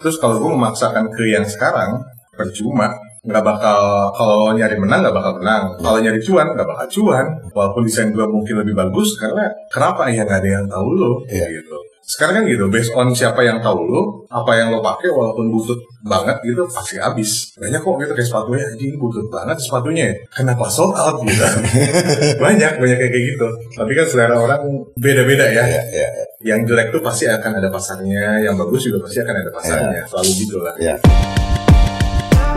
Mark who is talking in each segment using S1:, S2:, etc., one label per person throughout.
S1: Terus kalau gue memaksakan ke yang sekarang, percuma. Nggak bakal, kalau nyari menang nggak bakal menang. Kalau nyari cuan, nggak bakal cuan. Walaupun desain gue mungkin lebih bagus, karena kenapa ya nggak ada yang tahu lo,
S2: Iya.
S1: gitu. Sekarang kan gitu, based on siapa yang tahu lo, apa yang lo pakai walaupun butut banget gitu, pasti habis. Banyak kok gitu kayak sepatunya, anjing butut banget sepatunya ya. Kenapa sold out gitu? banyak, banyak kayak gitu. Tapi kan selera orang beda-beda ya
S2: Iya, iya, iya.
S1: yang jelek tuh pasti akan ada pasarnya, yang bagus juga pasti akan ada pasarnya. Selalu gitu lah.
S2: Iya.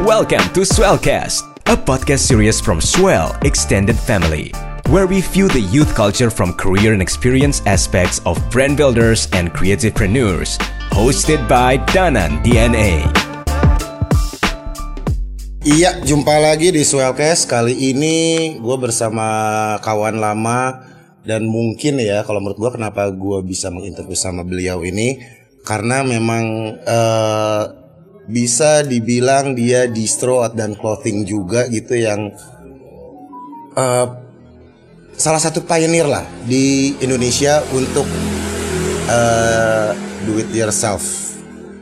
S3: Welcome to Swellcast, a podcast series from Swell Extended Family, where we view the youth culture from career and experience aspects of brand builders and creativepreneurs. Hosted by Danan DNA.
S2: Iya, jumpa lagi di Swellcast. Kali ini gue bersama kawan lama dan mungkin ya kalau menurut gue kenapa gue bisa menginterview sama beliau ini karena memang eh, bisa dibilang dia distro dan clothing juga gitu yang eh, salah satu pioneer lah di Indonesia untuk eh, do it yourself.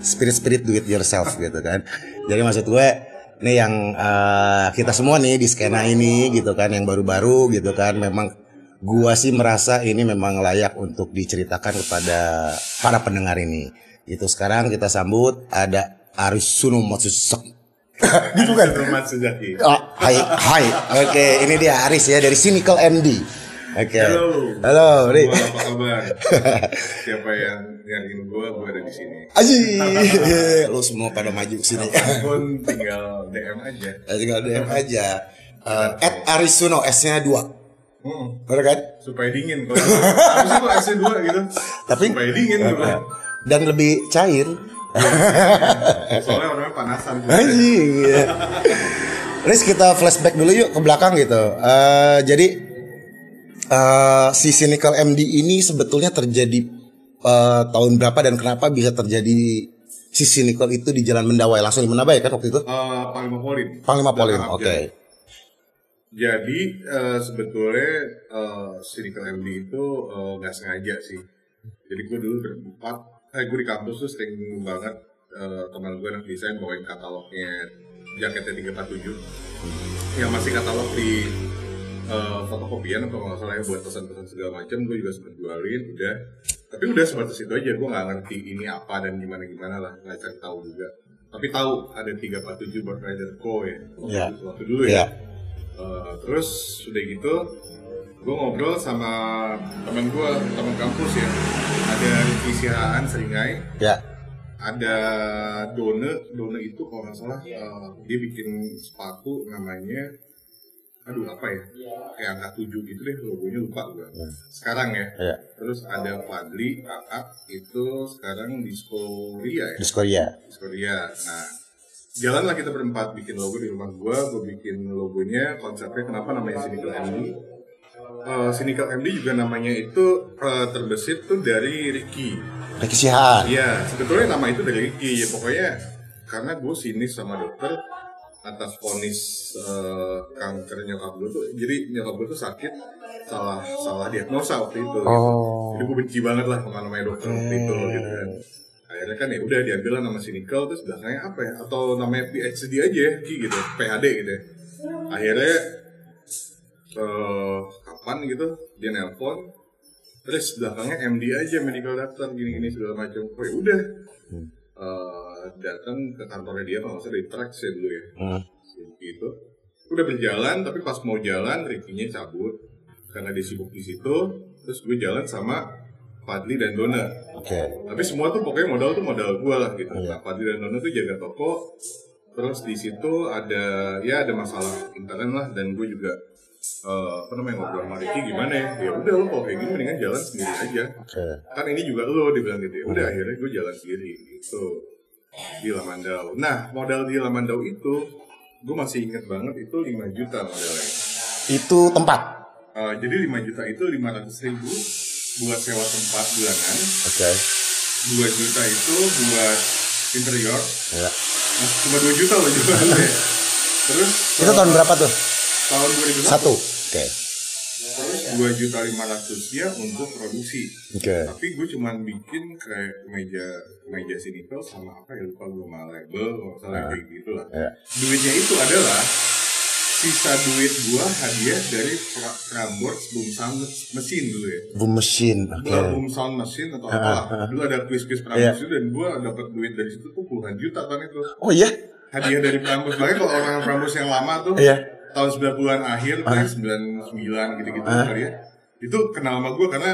S2: Spirit spirit do it yourself gitu kan. Jadi maksud gue nih yang eh, kita semua nih di skena ini gitu kan yang baru-baru gitu kan memang gua sih merasa ini memang layak untuk diceritakan kepada para pendengar ini. Itu sekarang kita sambut ada Aris Suno Matsusek gitu kan
S1: Rumah sejati.
S2: Oh, hai, hai. Oke, ini dia Aris ya dari Cynical MD. Oke.
S1: Halo.
S2: Halo, Ri.
S1: Apa kabar? Siapa yang nyariin gue, gue ada di sini.
S2: Aji. Lu semua pada maju ke sini.
S1: Pun tinggal DM aja.
S2: Ya, tinggal DM aja. Eh, at Aris Suno S-nya 2.
S1: Hmm,
S2: Bener kan?
S1: supaya dingin. Kalau sih kok S2 gitu?
S2: Tapi
S1: supaya dingin gitu.
S2: dan lebih cair.
S1: Soalnya orangnya panasan.
S2: Anjing. ya. Riz kita flashback dulu yuk ke belakang gitu. Eh, jadi eh, si Cynical MD ini sebetulnya terjadi eh, tahun berapa dan kenapa bisa terjadi si Cynical itu di Jalan Mendawai langsung di Mendawai kan waktu itu?
S1: Eh, Panglima Polim.
S2: Panglima Polim. Oke.
S1: Abjad. Jadi eh, sebetulnya uh, Cynical MD itu eh, nggak sengaja sih. Jadi gue dulu berempat, eh gue di kampus tuh sering banget eh, teman gue anak desain bawain katalognya jaketnya 347 yang masih katalog di eh, fotokopian atau nggak salah ya buat pesan-pesan segala macam gue juga sempet jualin udah tapi udah sebatas itu aja gue nggak ngerti ini apa dan gimana gimana lah nggak cari tahu juga tapi tahu ada 347 buat Rider Co ya waktu,
S2: Iya.
S1: waktu dulu ya
S2: Iya.
S1: Eh, terus udah gitu gue ngobrol sama teman gue teman kampus ya ada Sihaan Seringai
S2: Ya.
S1: ada Done Done itu kalau nggak salah eh, dia bikin sepatu namanya aduh apa ya kayak angka 7 gitu deh logonya lupa gue sekarang ya
S2: Ya.
S1: terus ada Fadli Aak itu sekarang di Skoria ya
S2: Di Korea.
S1: Korea. Nah, jalanlah kita berempat bikin logo di rumah gua, gua bikin logonya, konsepnya kenapa namanya Cynical MD. Eh, Cynical MD juga namanya itu eh, terbesit tuh dari Ricky.
S2: Ricky Sihaan.
S1: Iya, sebetulnya nama itu dari Ricky. Ya, pokoknya karena gue sinis sama dokter atas vonis eh, kanker nyokap gue tuh, jadi nyokap gue tuh sakit salah salah diagnosa waktu itu.
S2: Oh.
S1: Jadi gue benci banget lah sama namanya dokter waktu itu gitu kan. Akhirnya kan ya udah diambil lah nama Cynical terus belakangnya apa ya? Atau namanya PhD aja ya, gitu, PhD gitu ya. Akhirnya eh kapan gitu dia nelpon terus belakangnya MD aja medical doctor gini-gini segala macam. Oh ya udah. Eh, datang ke kantornya dia kalau salah di Trax ya dulu ya
S2: Hmm.
S1: gitu udah berjalan tapi pas mau jalan Ricky-nya cabut karena dia sibuk di situ terus gue jalan sama Fadli dan Dona
S2: Oke.
S1: tapi semua tuh pokoknya modal tuh modal gue lah gitu
S2: Iya.
S1: nah Fadli dan Dona tuh jaga toko terus di situ ada ya ada masalah internet lah dan gue juga eh, apa namanya ngobrol sama Ricky gimana ya? ya udah lo kalau kayak gini mendingan jalan sendiri aja.
S2: Oke.
S1: kan ini juga lo dibilang gitu ya. Udah akhirnya gue jalan sendiri gitu. Di Lamandau. Nah modal di Lamandau itu gue masih inget banget itu 5 juta modalnya.
S2: Itu tempat.
S1: Eh, jadi 5 juta itu 500 ribu buat sewa tempat bulanan.
S2: Oke.
S1: 2 juta itu buat interior.
S2: Ya.
S1: nah, cuma 2 juta loh jualannya. Terus
S2: Itu tahun berapa tuh?
S1: Tahun 2001
S2: Satu. Oke.
S1: dua juta lima ratusnya untuk produksi
S2: Oke.
S1: tapi gue cuman bikin kayak meja meja sinikel sama apa ya lupa gue sama label kalau salah kayak gitu lah
S2: Ya.
S1: duitnya itu adalah sisa duit gua hadiah dari Pra- Prambors Boom Sound mesin dulu ya
S2: Boom. Oke.
S1: Gua Boom Sound mesin atau apa dulu ada quiz-quiz Prambors itu dan gua dapat duit dari situ tuh puluhan juta kan itu
S2: Oh iya?
S1: hadiah dari Prambors makanya kalau orang Prambors yang lama tuh
S2: Iya.
S1: Tahun 90-an akhir kayak 99 gitu-gitu kali ya. Itu kenal sama gua karena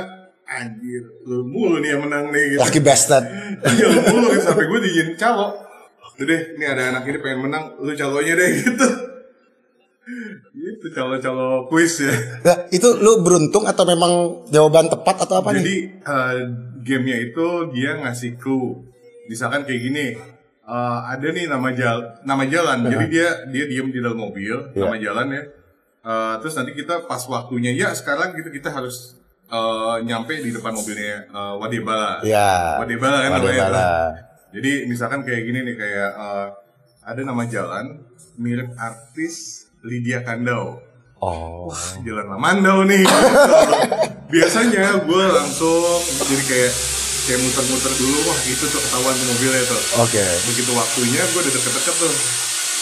S1: anjir lu mulu nih yang menang nih gitu.
S2: Lucky bastard.
S1: Iya lu mulu gitu, sampai gue dijin calo. Udah deh, ini ada anak ini pengen menang, lu calonya deh gitu. Gitu calo-calo kuis ya.
S2: Nah, itu lu beruntung atau memang jawaban tepat atau apa nih?
S1: Jadi eh, gamenya itu dia ngasih clue. Misalkan kayak gini eh, Ada nih nama jalan, nama jalan. Jadi dia dia diem di dalam mobil, nama jalan ya Eh, Terus nanti kita pas waktunya, ya sekarang gitu kita harus eh, nyampe di depan mobilnya eh, Wadebala
S2: Ya.
S1: Wadebala kan namanya
S2: Wadebala.
S1: Jadi misalkan kayak gini nih kayak eh, ada nama jalan mirip artis Lydia Kandau.
S2: Oh.
S1: Jalan Lamandau nih. Biasanya gue langsung jadi kayak kayak muter-muter dulu wah itu tuh ketahuan tuh mobilnya tuh.
S2: Oke.
S1: Begitu waktunya gue udah deket-deket tuh.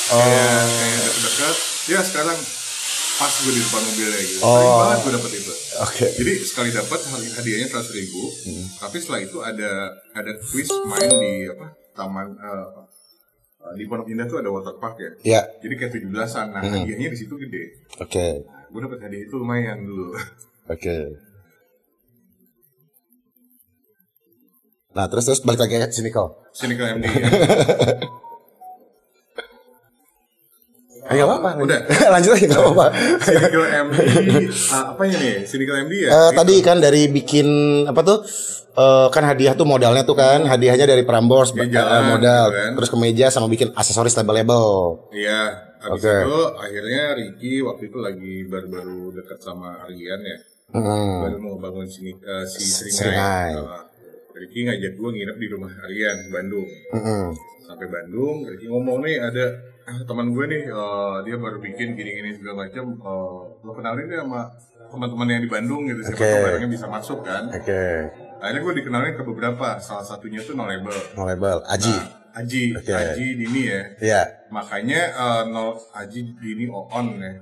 S2: Oh.
S1: Kayak kayak deket-deket. Ya sekarang pas gue di depan mobilnya gitu.
S2: Oh.
S1: Sering banget gue dapet itu.
S2: Oke.
S1: Jadi sekali dapat hadiahnya seratus ribu,
S2: Hmm.
S1: tapi setelah itu ada ada quiz main di apa taman eh, di Pondok Indah tuh ada water park ya.
S2: Ya.
S1: Jadi kayak tujuh belasan, nah
S2: Hmm.
S1: hadiahnya di situ gede.
S2: Oke.
S1: Gue dapet hadiah itu lumayan dulu.
S2: Oke. Nah, terus terus balik lagi ke sini kau.
S1: Sini ke MD. ya.
S2: Eh, nggak apa-apa.
S1: Udah.
S2: Lanjut aja nggak apa-apa.
S1: Sini ke MD, ah, apanya nih? Sini ke MD ya?
S2: Eh, tadi kan dari bikin apa tuh? eh, kan hadiah tuh modalnya tuh kan hadiahnya dari Prambors
S1: Ya,
S2: modal
S1: gitu kan.
S2: terus ke meja sama bikin aksesoris label-label.
S1: Iya, habis
S2: Oke.
S1: itu akhirnya Ricky waktu itu lagi baru-baru dekat sama Aryan ya.
S2: Hmm.
S1: baru mau bangun sini eh, si Seringai.
S2: Seringai.
S1: Uh, Ricky ngajak gue nginep di rumah Aryan Bandung.
S2: Mm-mm.
S1: Sampai Bandung, Ricky ngomong nih ada ah, teman gue nih, eh, dia baru bikin gini-gini segala macam. eh, lo kenalin deh sama teman-teman yang di Bandung gitu, siapa tahu barangnya bisa masuk kan.
S2: Oke.
S1: Akhirnya gue dikenalin ke beberapa, salah satunya tuh No Label.
S2: No label. Aji.
S1: Nah, Aji,
S2: Oke.
S1: Aji Dini ya.
S2: Iya.
S1: Makanya eh, no, Aji Dini On ya.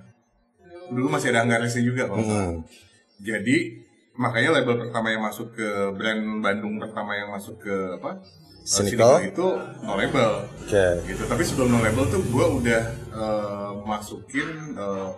S1: Dulu masih ada anggaresnya juga kalau.
S2: Hmm.
S1: Jadi makanya label pertama yang masuk ke brand Bandung pertama yang masuk ke apa?
S2: Cynical?
S1: itu no label.
S2: Oke.
S1: Gitu. Tapi sebelum no label tuh gue udah uh, masukin uh,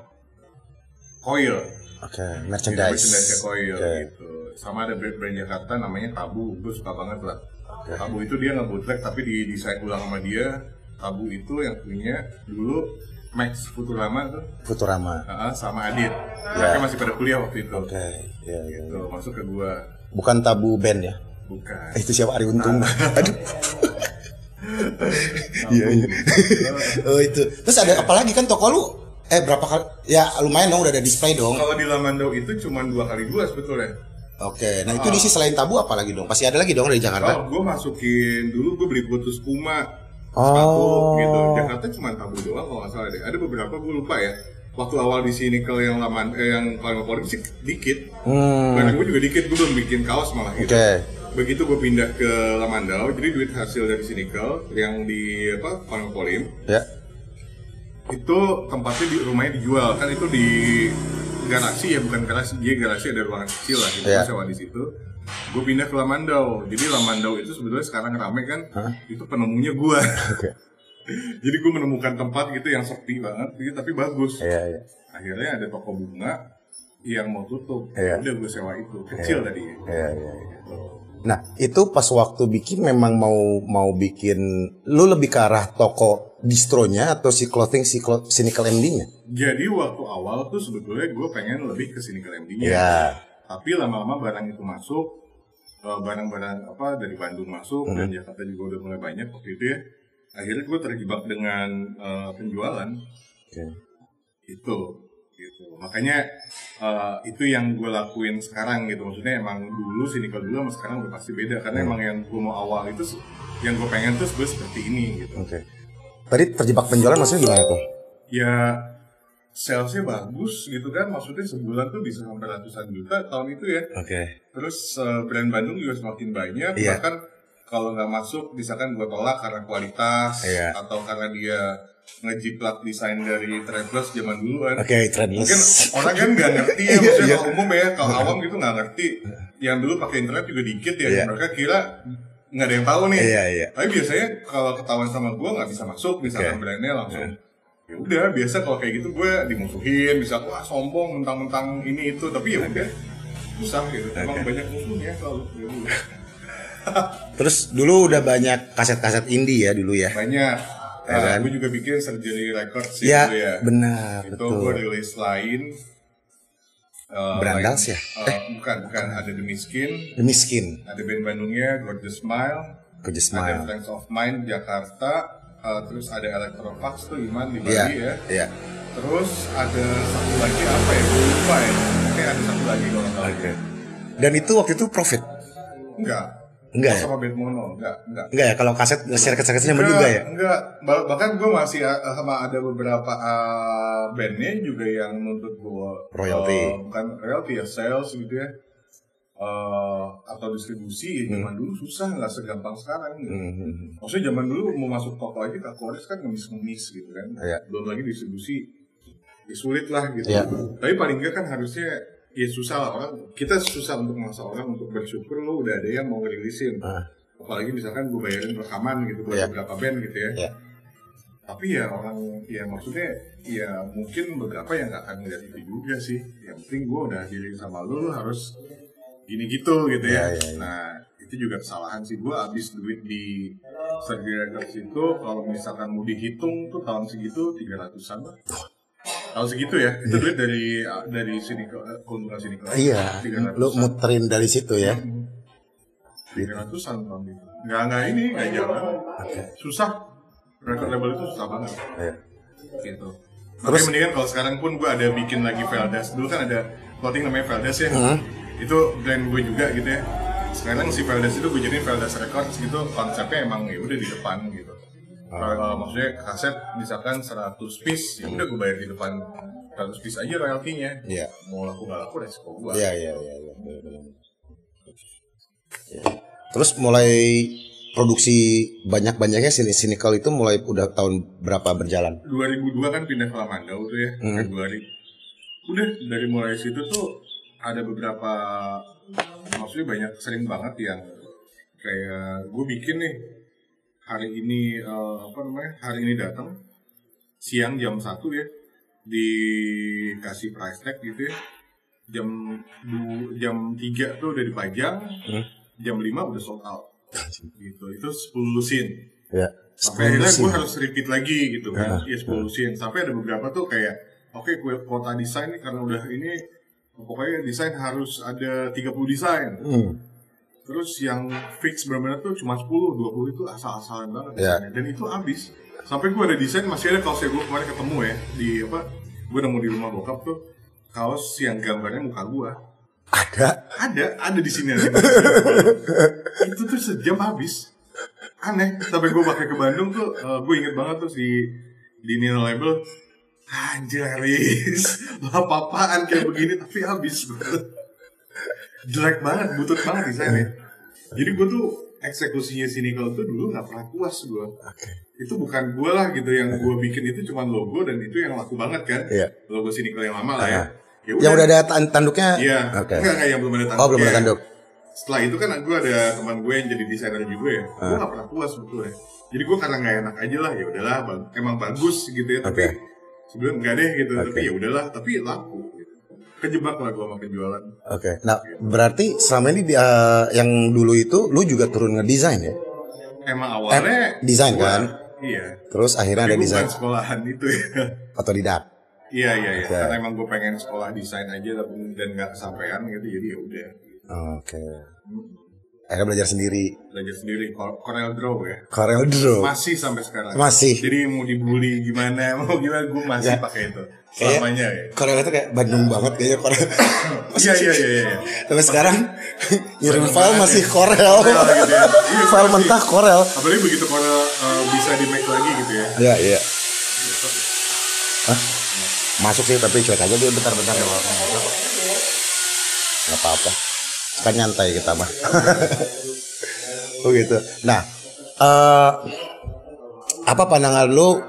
S1: coil.
S2: Oke.
S1: Jadi
S2: Merchandise.
S1: merchandise coil
S2: Oke.
S1: gitu. Sama ada brand, brand Jakarta namanya Tabu. Gue suka banget lah. Tabu itu dia nggak bootleg tapi di desain ulang sama dia. Tabu itu yang punya dulu Max Futurama tuh
S2: Futurama.
S1: uh, sama Adit. Mereka masih pada kuliah waktu itu.
S2: Ya. Oke. Iya, iya.
S1: Gitu, masuk ke gua
S2: Bukan tabu band ya?
S1: bukan
S2: Eh, itu siapa Ari Untung? Aduh. Iya, iya. oh itu. Terus ada apa lagi kan toko lu? Eh berapa kali? Ya lumayan dong udah ada display dong.
S1: kalau di Lamando itu cuma dua kali dua sebetulnya
S2: Oke, nah itu diisi selain tabu apa lagi dong? Pasti ada lagi dong dari Jakarta.
S1: oh gua masukin dulu gua beli putus Puma
S2: Oh.
S1: sepatu gitu Jakarta cuma tabu doang kalau nggak salah deh ada beberapa gua lupa ya waktu awal di sini kalau yang laman eh, yang Palembang sih dikit
S2: Hmm.
S1: barang gua juga dikit gua belum bikin kaos malah gitu
S2: Oke.
S1: begitu gue pindah ke Lamandau jadi duit hasil dari Sinikel yang di apa Palembang Polim
S2: Ya.
S1: itu tempatnya di rumahnya dijual kan itu di garasi ya bukan garasi dia garasi ada ruangan kecil lah gitu. Gua sewa di situ gue pindah ke Lamandau jadi Lamandau itu sebetulnya sekarang rame kan itu penemunya gue
S2: Oke.
S1: jadi gue menemukan tempat gitu yang sepi banget gitu, tapi bagus
S2: Iya, iya.
S1: akhirnya ada toko bunga yang mau tutup
S2: Iya.
S1: udah gue sewa itu kecil tadi
S2: Iya, iya. iya. Nah, itu pas waktu bikin memang mau mau bikin lu lebih ke arah toko distronya atau si clothing si cynical MD-nya?
S1: jadi waktu awal tuh sebetulnya gue pengen lebih ke sini ke MD-nya
S2: Iya.
S1: tapi lama-lama barang itu masuk barang-barang apa dari Bandung masuk dan Jakarta juga udah mulai banyak. Waktu itu ya akhirnya gue terjebak dengan eh, penjualan.
S2: Oke.
S1: itu gitu. Makanya eh, itu yang gue lakuin sekarang gitu. Maksudnya emang dulu sini kalau dulu sama sekarang udah pasti beda. Karena emang yang gue mau awal itu yang gue pengen tuh gue seperti ini gitu.
S2: Oke. Tadi terjebak penjualan maksudnya gimana tuh?
S1: ya salesnya bagus gitu kan maksudnya sebulan tuh bisa sampai ratusan juta tahun itu ya
S2: Oke.
S1: terus eh, brand Bandung juga semakin banyak
S2: Iya.
S1: bahkan kalau nggak masuk misalkan gue tolak karena kualitas
S2: Iya.
S1: atau karena dia ngejiplak desain dari Travelers zaman dulu kan
S2: Oke,
S1: mungkin
S2: trendless.
S1: orang kan nggak ngerti ya
S2: Iya,
S1: maksudnya
S2: iya.
S1: kalau umum ya kalau awam gitu nggak ngerti yang dulu pakai internet juga dikit ya
S2: Iya.
S1: mereka kira nggak ada yang tahu nih
S2: Iya, iya.
S1: tapi biasanya kalau ketahuan sama gue nggak bisa masuk misalkan
S2: Oke.
S1: brandnya langsung ya udah biasa kalau kayak gitu gue dimusuhin bisa wah sombong mentang-mentang ini itu. Tapi ya udah susah gitu. Emang banyak musuhnya selalu. Ya udah.
S2: Terus dulu udah banyak kaset-kaset indie ya dulu ya.
S1: banyak.
S2: Ya
S1: nah,
S2: kan?
S1: gue juga bikin surgery records sih
S2: Ya,
S1: dulu ya.
S2: benar,
S1: itu
S2: betul.
S1: gue rilis lain eh,
S2: Brandals ya?
S1: eh, bukan bukan. Ada The Miskin.
S2: Miskin,
S1: ada band Bandungnya Gorgeous Smile.
S2: Gorgeous
S1: ada
S2: Smile.
S1: Friends of Mine Jakarta eh, terus ada Electrofax tuh Iman di
S2: Iya,
S1: Bali ya
S2: iya.
S1: terus ada satu lagi apa ya gue lupa ya kayak ada satu lagi kalau nggak
S2: Oke. Dan itu waktu itu profit.
S1: enggak
S2: Enggak ya?
S1: sama band mono enggak enggak
S2: Enggak ya kalau kaset share kasetnya sama juga ya?
S1: Enggak, Bah- bahkan gue masih uh, sama ada beberapa uh, bandnya juga yang nuntut gue
S2: Royalty.
S1: bukan royalty ya sales gitu ya, Uh, atau distribusi. Ya, Zaman dulu susah nggak segampang sekarang. Gitu.
S2: Hmm.
S1: Maksudnya zaman dulu mau masuk toko aja ke Kores kan ngemis-ngemis gitu kan.
S2: Iya.
S1: Belum lagi distribusi, ya sulit lah gitu.
S2: Iya.
S1: Tapi paling nggak kan harusnya ya susah lah orang. Kita susah untuk maksa orang untuk bersyukur lo udah ada yang mau ngerilisin
S2: Ah.
S1: apalagi misalkan gue bayarin rekaman gitu buat
S2: Iya.
S1: beberapa band gitu ya
S2: Iya.
S1: tapi ya orang ya maksudnya ya mungkin beberapa yang nggak akan ngeliat itu juga sih yang penting gue udah diri sama lu lu harus gini gitu gitu ya.
S2: Iya, iya, iya.
S1: nah itu juga kesalahan sih. Gue habis duit di Sergei itu kalau misalkan mau dihitung tuh tahun segitu 300an lah. Tahun segitu ya. Itu duit dari dari sini ke keuntungan sini ke
S2: Iya, lu muterin dari situ ya.
S1: tiga ratusan tahun itu nggak nggak ini nggak jalan. Susah. Record label itu susah banget.
S2: Iya.
S1: gitu.
S2: Terus-
S1: Terus mendingan kalau sekarang pun gue ada bikin lagi Veldas dulu kan ada clothing namanya Veldas ya.
S2: Hmm.
S1: Itu brand gue juga gitu ya sekarang si Veldas itu gue jadiin Veldas Records gitu konsepnya emang ya udah di depan gitu Kalau maksudnya kaset misalkan 100 piece ya udah gue bayar di depan 100 piece aja royaltinya
S2: Iya.
S1: mau laku nggak laku resiko gue
S2: Iya, iya, iya, iya. Iya. Terus mulai produksi banyak-banyaknya sini Cynical itu mulai udah tahun berapa berjalan?
S1: 2002 kan pindah ke Lamandau tuh ya
S2: Hmm.
S1: Februari udah dari mulai situ tuh ada beberapa maksudnya banyak sering banget yang kayak gue bikin nih hari ini eh, apa namanya hari ini datang siang jam 1 ya dikasih price tag gitu ya. Jam du, jam 3 tuh udah dipajang
S2: Hmm.
S1: jam 5 udah sold out. Gitu itu 10 lusin
S2: Ya.
S1: sampai akhirnya gue harus repeat lagi gitu kan.
S2: Ah,
S1: ya 10 lusin sampai ada beberapa tuh kayak oke gue kota desain nih karena udah ini pokoknya desain harus ada 30 desain
S2: Hmm.
S1: terus yang fix benar-benar tuh cuma 10 20 itu asal-asalan banget
S2: Ya.
S1: desainnya. dan itu habis sampai gue ada desain masih ada kaos yang gue kemarin ketemu ya di apa gue nemu di rumah bokap tuh kaos yang gambarnya muka gue
S2: Ada.
S1: ada ada di sini ada itu tuh sejam habis aneh sampai gue pakai ke Bandung tuh eh, gue inget banget tuh si di Nino Label anjir lo apa-apaan kayak begini tapi habis jelek banget butut banget desainnya jadi gue tuh eksekusinya Cynical tuh dulu nggak pernah puas gue
S2: Oke.
S1: itu bukan gue lah gitu yang gue bikin itu cuma logo dan itu yang laku banget kan
S2: Iya.
S1: logo Cynical yang lama lah ya ya
S2: Yang udah ada tan- tanduknya?
S1: Iya.
S2: Oke.
S1: Enggak, enggak yang belum ada tanduk.
S2: Oh, belum ada tanduk.
S1: Setelah itu kan gue ada teman gue yang jadi desainer juga ya.
S2: Ah.
S1: Gue gak pernah puas sebetulnya. Jadi gue karena nggak enak aja lah, ya udahlah, emang bagus gitu ya. Tapi
S2: Oke.
S1: Sebelum enggak deh gitu.
S2: Oke.
S1: Tapi ya udahlah, tapi laku. Gitu. Kejebak lah gue sama penjualan.
S2: Oke. Nah, berarti selama ini eh, yang dulu itu lu juga turun ngedesain ya?
S1: Emang awalnya
S2: Eh, desain kan?
S1: Iya.
S2: Terus akhirnya ada
S1: Tapi
S2: desain
S1: bukan sekolahan itu ya.
S2: otodidak.
S1: Iya iya iya.
S2: Oke.
S1: Karena emang gue pengen sekolah desain aja tapi dan nggak kesampaian gitu. Jadi ya udah.
S2: Oke. Akhirnya belajar sendiri.
S1: Belajar sendiri Cor- Corel Draw ya.
S2: Corel Draw.
S1: Masih sampai sekarang.
S2: Masih.
S1: Jadi mau dibully gimana, mau gimana, gue masih
S2: Ya.
S1: pakai itu.
S2: Kayak-
S1: Selamanya ya.
S2: Corel itu kayak Bandung banget kayaknya Corel.
S1: Iya, iya, iya. iya.
S2: Tapi sekarang ngirim file masih
S1: ya.
S2: Corel.
S1: Gitu ya. Iya,
S2: file mentah Corel.
S1: Apalagi begitu Corel uh, bisa di make lagi gitu ya.
S2: Iya, iya. masuk sih tapi cuek aja dulu bentar-bentar ya nggak apa-apa kan nyantai kita mah. Oh gitu. Nah eh apa pandangan lu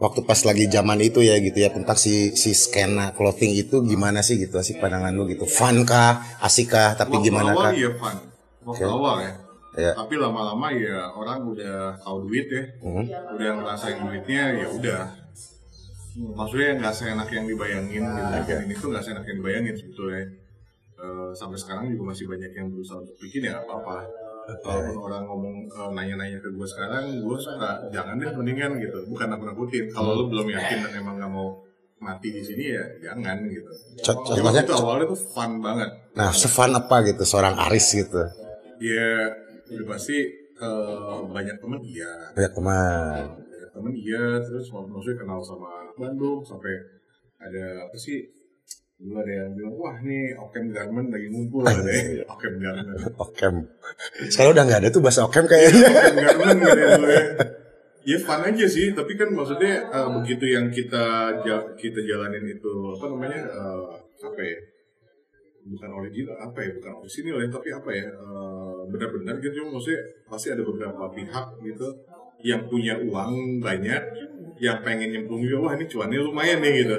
S2: waktu pas lagi zaman itu ya gitu ya tentang si si skena clothing itu gimana sih gitu sih pandangan lu gitu. Fun kah? Asik kah tapi
S1: Waktu
S2: gimana
S1: awal
S2: kah?
S1: ya fun. Waktu
S2: Oke.
S1: awal ya.
S2: Ya
S1: tapi lama-lama ya orang udah tahu duit ya.
S2: Mhm.
S1: udah ngerasain duitnya ya udah. Maksudnya nggak seenak yang dibayangin gitu. Ini tuh nggak seenak yang dibayangin sebetulnya Eh, sampai sekarang juga masih banyak yang berusaha untuk bikin ya apa-apa Kalaupun orang ngomong eh, nanya-nanya ke gue sekarang, gue suka jangan deh mendingan gitu. Bukan aku nakutin. Kalau lo belum yakin dan emang nggak mau mati di sini ya jangan gitu.
S2: Contohnya
S1: itu awalnya tuh fun banget.
S2: nah sefun apa gitu seorang Aris gitu
S1: Ya udah pasti eh, banyak temen iya,
S2: banyak teman
S1: banyak temen iya. Terus maksudnya kenal sama Bandung sampai ada apa sih? Dulu ada yang bilang, wah nih Okem Garment lagi ngumpul ada ya. Okem Garment.
S2: Okem sekarang udah nggak ada tuh bahasa Okem kayaknya
S1: Okem Garment gitu ya ya. Fun aja sih, tapi kan maksudnya eh, begitu yang kita kita jalanin itu apa namanya eh, apa ya? Bukan original apa ya? Bukan orisinil ya, tapi apa ya? eh, benar-benar gitu maksudnya pasti ada beberapa pihak gitu yang punya uang banyak yang pengen nyemplung juga wah ini cuannya lumayan nih gitu.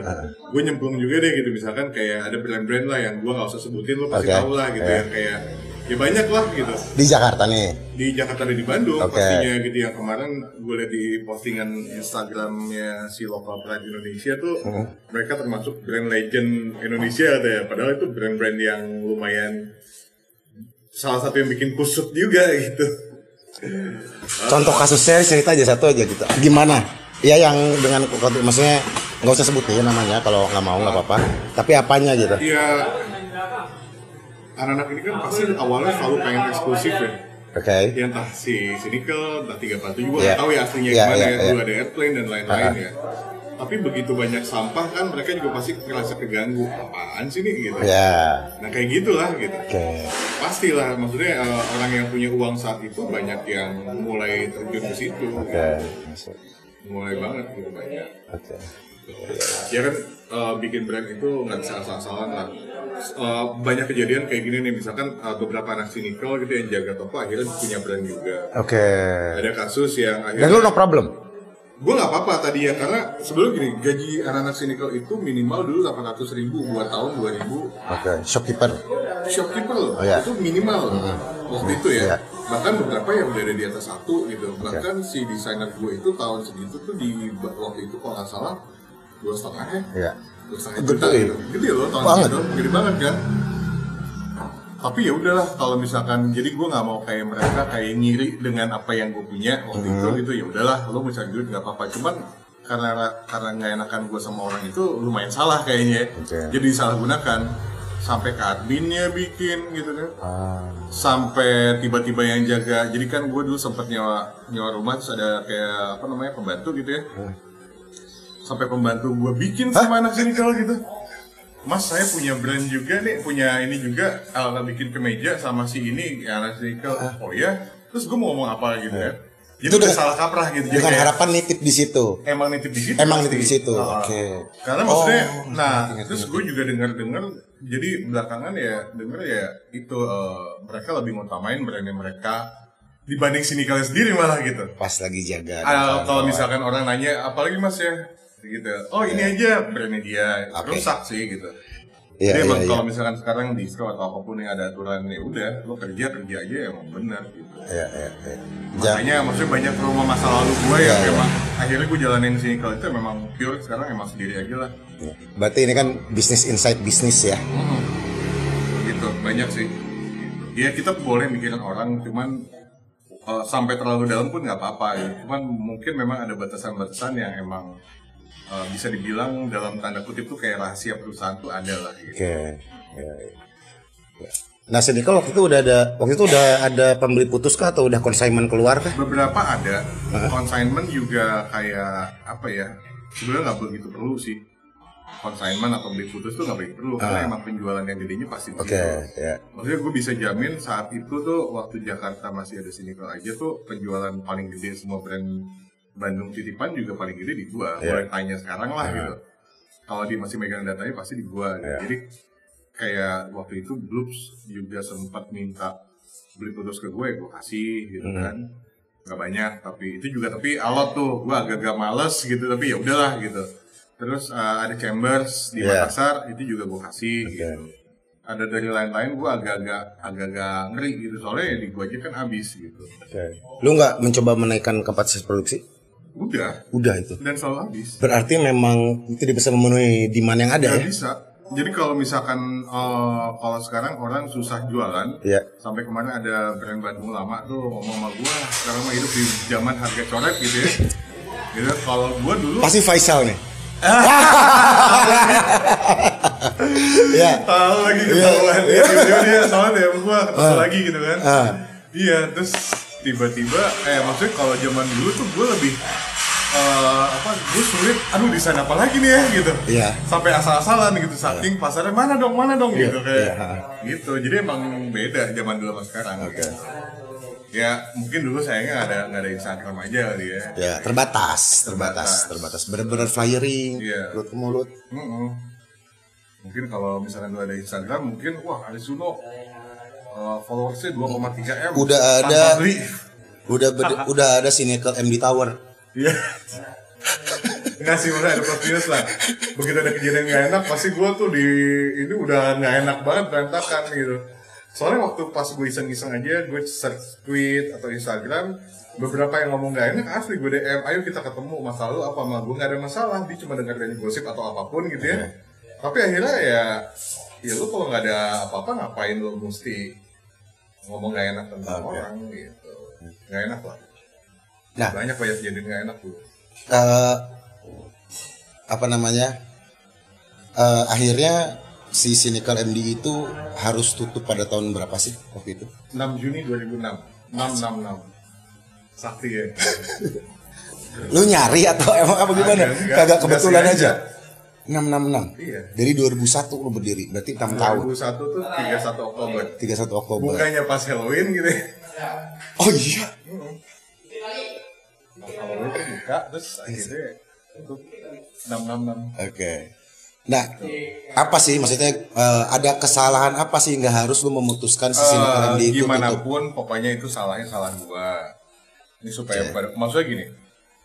S1: Gue nyemplung juga deh gitu. Misalkan kayak ada brand-brand lah yang gue nggak usah sebutin lo pasti
S2: Oke.
S1: tahu lah gitu.
S2: Iya.
S1: yang kayak ya banyak lah gitu.
S2: Di Jakarta nih?
S1: Di Jakarta dan di Bandung
S2: Oke.
S1: pastinya gitu. Yang kemarin gue lihat di postingan Instagramnya si lokal pride Indonesia tuh
S2: Hmm.
S1: mereka termasuk brand legend Indonesia katanya. Padahal itu brand-brand yang lumayan salah satu yang bikin kusut juga gitu.
S2: Contoh kasusnya cerita aja satu aja gitu gimana ya yang dengan maksudnya nggak usah sebutin namanya kalau nggak mau nggak apa-apa tapi apanya gitu
S1: ya anak-anak ini kan pasti awalnya selalu pengen eksklusif ya
S2: oke
S1: ya entah si Cynical, entah tiga patu juga
S2: Iya.
S1: nggak tahu ya aslinya
S2: Iya,
S1: gimana
S2: iya,
S1: ya,
S2: iya.
S1: dulu ada airplane dan lain-lain ya. Tapi begitu banyak sampah kan mereka juga pasti ngerasa keganggu. Apaan sih nih gitu.
S2: ya
S1: Nah kayak gitulah gitu.
S2: oke
S1: Pastilah maksudnya eh, orang yang punya uang saat itu banyak yang mulai terjun ke situ.
S2: oke masuk.
S1: Mulai banget gitu banyak.
S2: oke.
S1: Ya kan eh, bikin brand itu nggak bisa asal-asalan lah. Eh, banyak kejadian kayak gini nih. Misalkan eh, beberapa anak sinikal gitu yang jaga toko akhirnya punya brand juga.
S2: oke.
S1: Ada kasus yang
S2: dan
S1: akhirnya
S2: lu no problem?
S1: Gue nggak apa-apa tadi ya karena sebelum gini gaji anak-anak sinikal itu minimal dulu 800 ribu buat tahun 2000
S2: oke shopkeeper.
S1: Shopkeeper loh.
S2: Oh, iya.
S1: itu minimal waktu itu ya.
S2: Iya.
S1: bahkan beberapa yang udah ada di atas satu gitu. Bahkan si desainer gue itu tahun segitu tuh di waktu itu kalau nggak salah dua setengah ya.
S2: Ya.
S1: Dua setengah juta
S2: ya?
S1: gitu gede loh tahun
S2: Banget.
S1: segitu. Gede banget kan. Tapi ya udahlah kalau misalkan jadi gue nggak mau kayak mereka kayak ngiri dengan apa yang gue punya waktu itu
S2: Hmm.
S1: gitu. Ya udahlah lo bisa duit nggak apa-apa. Cuman karena karena nggak enakan gue sama orang itu lumayan salah kayaknya
S2: Oke.
S1: jadi disalahgunakan sampai ke adminnya bikin gitu kan.
S2: Ah.
S1: Sampai tiba-tiba yang jaga. Jadi kan gue dulu sempet nyewa nyewa rumah terus ada kayak apa namanya pembantu gitu ya. Sampai pembantu gue bikin sama anak sini kalau gitu. Mas saya punya brand juga nih punya ini juga alat bikin kemeja sama si ini ya, anak sini oh ya terus gue mau ngomong apa gitu ya jadi
S2: Itu
S1: udah salah kaprah gitu Jadi
S2: dengan
S1: kayak,
S2: harapan nitip di situ.
S1: Emang nitip di situ
S2: Emang nitip di situ,
S1: Ah.
S2: oke.
S1: karena maksudnya
S2: Oh,
S1: nah
S2: ngerti,
S1: terus gue juga dengar dengar jadi belakangan ya dengar ya itu eh, mereka lebih ngutamain brandnya mereka dibanding sini kalian sendiri malah gitu.
S2: Pas lagi jaga
S1: Ah, kalau misalkan orang nanya apalagi mas ya? Gitu. Oh ini aja brandnya dia.
S2: Oke.
S1: rusak sih gitu
S2: Iya,
S1: Jadi
S2: iya,
S1: emang
S2: iya.
S1: kalau misalkan sekarang di sekolah atau apa pun yang ada aturan ya udah lo kerja kerja aja emang benar gitu.
S2: Ya ya ya Ja-
S1: makanya maksudnya banyak trauma masa lalu gue yang
S2: Iya, iya.
S1: memang akhirnya gue jalanin sini kalau itu memang pure sekarang emang sendiri aja lah.
S2: Ya. berarti ini kan bisnis inside bisnis ya?
S1: Gitu banyak sih. Ya kita boleh mikirin orang cuman uh, sampai terlalu dalam pun nggak apa-apa ya. Cuman mungkin memang ada batasan-batasan yang emang uh, bisa dibilang dalam tanda kutip tuh kayak rahasia perusahaan tuh ada lah gitu.
S2: Oke. Ya, ya. Ya. Nah, Sedikal waktu itu udah ada waktu itu udah ada pembeli putus kah atau udah consignment keluar kah?
S1: beberapa ada consignment juga kayak apa ya sebenarnya nggak begitu perlu sih consignment atau beli putus tuh nggak begitu perlu karena emang penjualan yang gedenya pasti
S2: Oke,
S1: situ.
S2: ya.
S1: Maksudnya gue bisa jamin saat itu tuh waktu Jakarta masih ada sinikal aja tuh penjualan paling gede semua brand Bandung titipan juga paling gede di gua.
S2: Iya.
S1: Boleh tanya sekarang lah gitu. kalau dia masih megang datanya pasti di gua.
S2: Iya.
S1: jadi kayak waktu itu Bloops juga sempat minta beli putus ke gue gue kasih gitu
S2: Hmm.
S1: kan nggak banyak tapi itu juga tapi alot tuh gue agak-agak males gitu tapi ya udahlah gitu terus uh, ada Chambers di
S2: Iya.
S1: Makassar itu juga gue kasih
S2: Oke.
S1: gitu ada dari lain-lain gue agak-agak agak-agak ngeri gitu soalnya ya di gue aja kan habis gitu
S2: Lu nggak mencoba menaikkan kapasitas produksi?
S1: Udah
S2: Udah itu.
S1: dan selalu habis
S2: Berarti memang tidak bisa memenuhi demand yang ada ya?
S1: bisa jadi kalau misalkan uh, kalau sekarang orang susah jualan
S2: Iya.
S1: sampai kemarin ada brand Bandung lama tuh ngomong sama gua sekarang mah hidup di zaman harga coret gitu ya gitu kalau gua dulu
S2: Pasti Faisal nih. ya.
S1: tahu lagi ketahuan ya tiba-tiba dia soalnya dia gua ketemu lagi gitu kan
S2: Ah.
S1: iya terus tiba-tiba eh maksudnya kalau zaman dulu tuh gua lebih eh, apa gue sulit aduh desain apa lagi nih ya gitu
S2: Iya.
S1: sampai asal-asalan gitu saking pasarnya mana dong mana dong
S2: Iya,
S1: gitu kayak
S2: iya.
S1: gitu jadi emang beda zaman dulu sama sekarang
S2: Oke.
S1: ya mungkin dulu sayangnya ada nggak ada Instagram aja kali ya
S2: Ya, terbatas, terbatas, terbatas. Benar-benar flyering,
S1: Iya.
S2: mulut ke mulut.
S1: Mm-mm. Mungkin kalau misalnya gue ada Instagram, mungkin wah ada Suno uh, followersnya 2,3 m.
S2: Udah ada. Udah udah ada sinetron MD Tower.
S1: Iya. Nggak sih, udah ada plus lah. Begitu ada kejadian nggak enak, pasti gue tuh di ini udah nggak enak banget berantakan gitu. Soalnya waktu pas gue iseng-iseng aja, gue search tweet atau Instagram, beberapa yang ngomong nggak enak asli gue DM, ayo kita ketemu masalah lu apa sama gue nggak ada masalah, dia cuma dengar dari gosip atau apa pun gitu ya. Tapi akhirnya ya, ya lu kalau nggak ada apa-apa ngapain lu mesti ngomong nggak enak tentang
S2: Oke.
S1: orang gitu, nggak enak lah.
S2: Nah.
S1: banyak banyak jadi nggak enak tuh.
S2: eh apa namanya? Eh akhirnya si Cynical MD itu harus tutup pada tahun berapa sih waktu itu?
S1: 6 Juni 2006 666 Sakti ya
S2: Lu nyari atau emang apa gimana? Kagak kebetulan aja.
S1: Sengaja.
S2: 666.
S1: Iya.
S2: Dari 2001 lu berdiri, berarti 6 tahun.
S1: 2001 tuh 31 Oktober
S2: 31 Oktober.
S1: Bukannya pas Halloween gitu ya
S2: Oh iya.
S1: Pas Halloween tuh buka Terus akhirnya itu 666
S2: Oke. Nah, apa sih maksudnya eh, ada kesalahan apa sih nggak harus lu memutuskan si Cynical
S1: Eh,
S2: MD itu?
S1: Gimana pun pokoknya itu salahnya salah gua Ini supaya pada Maksudnya gini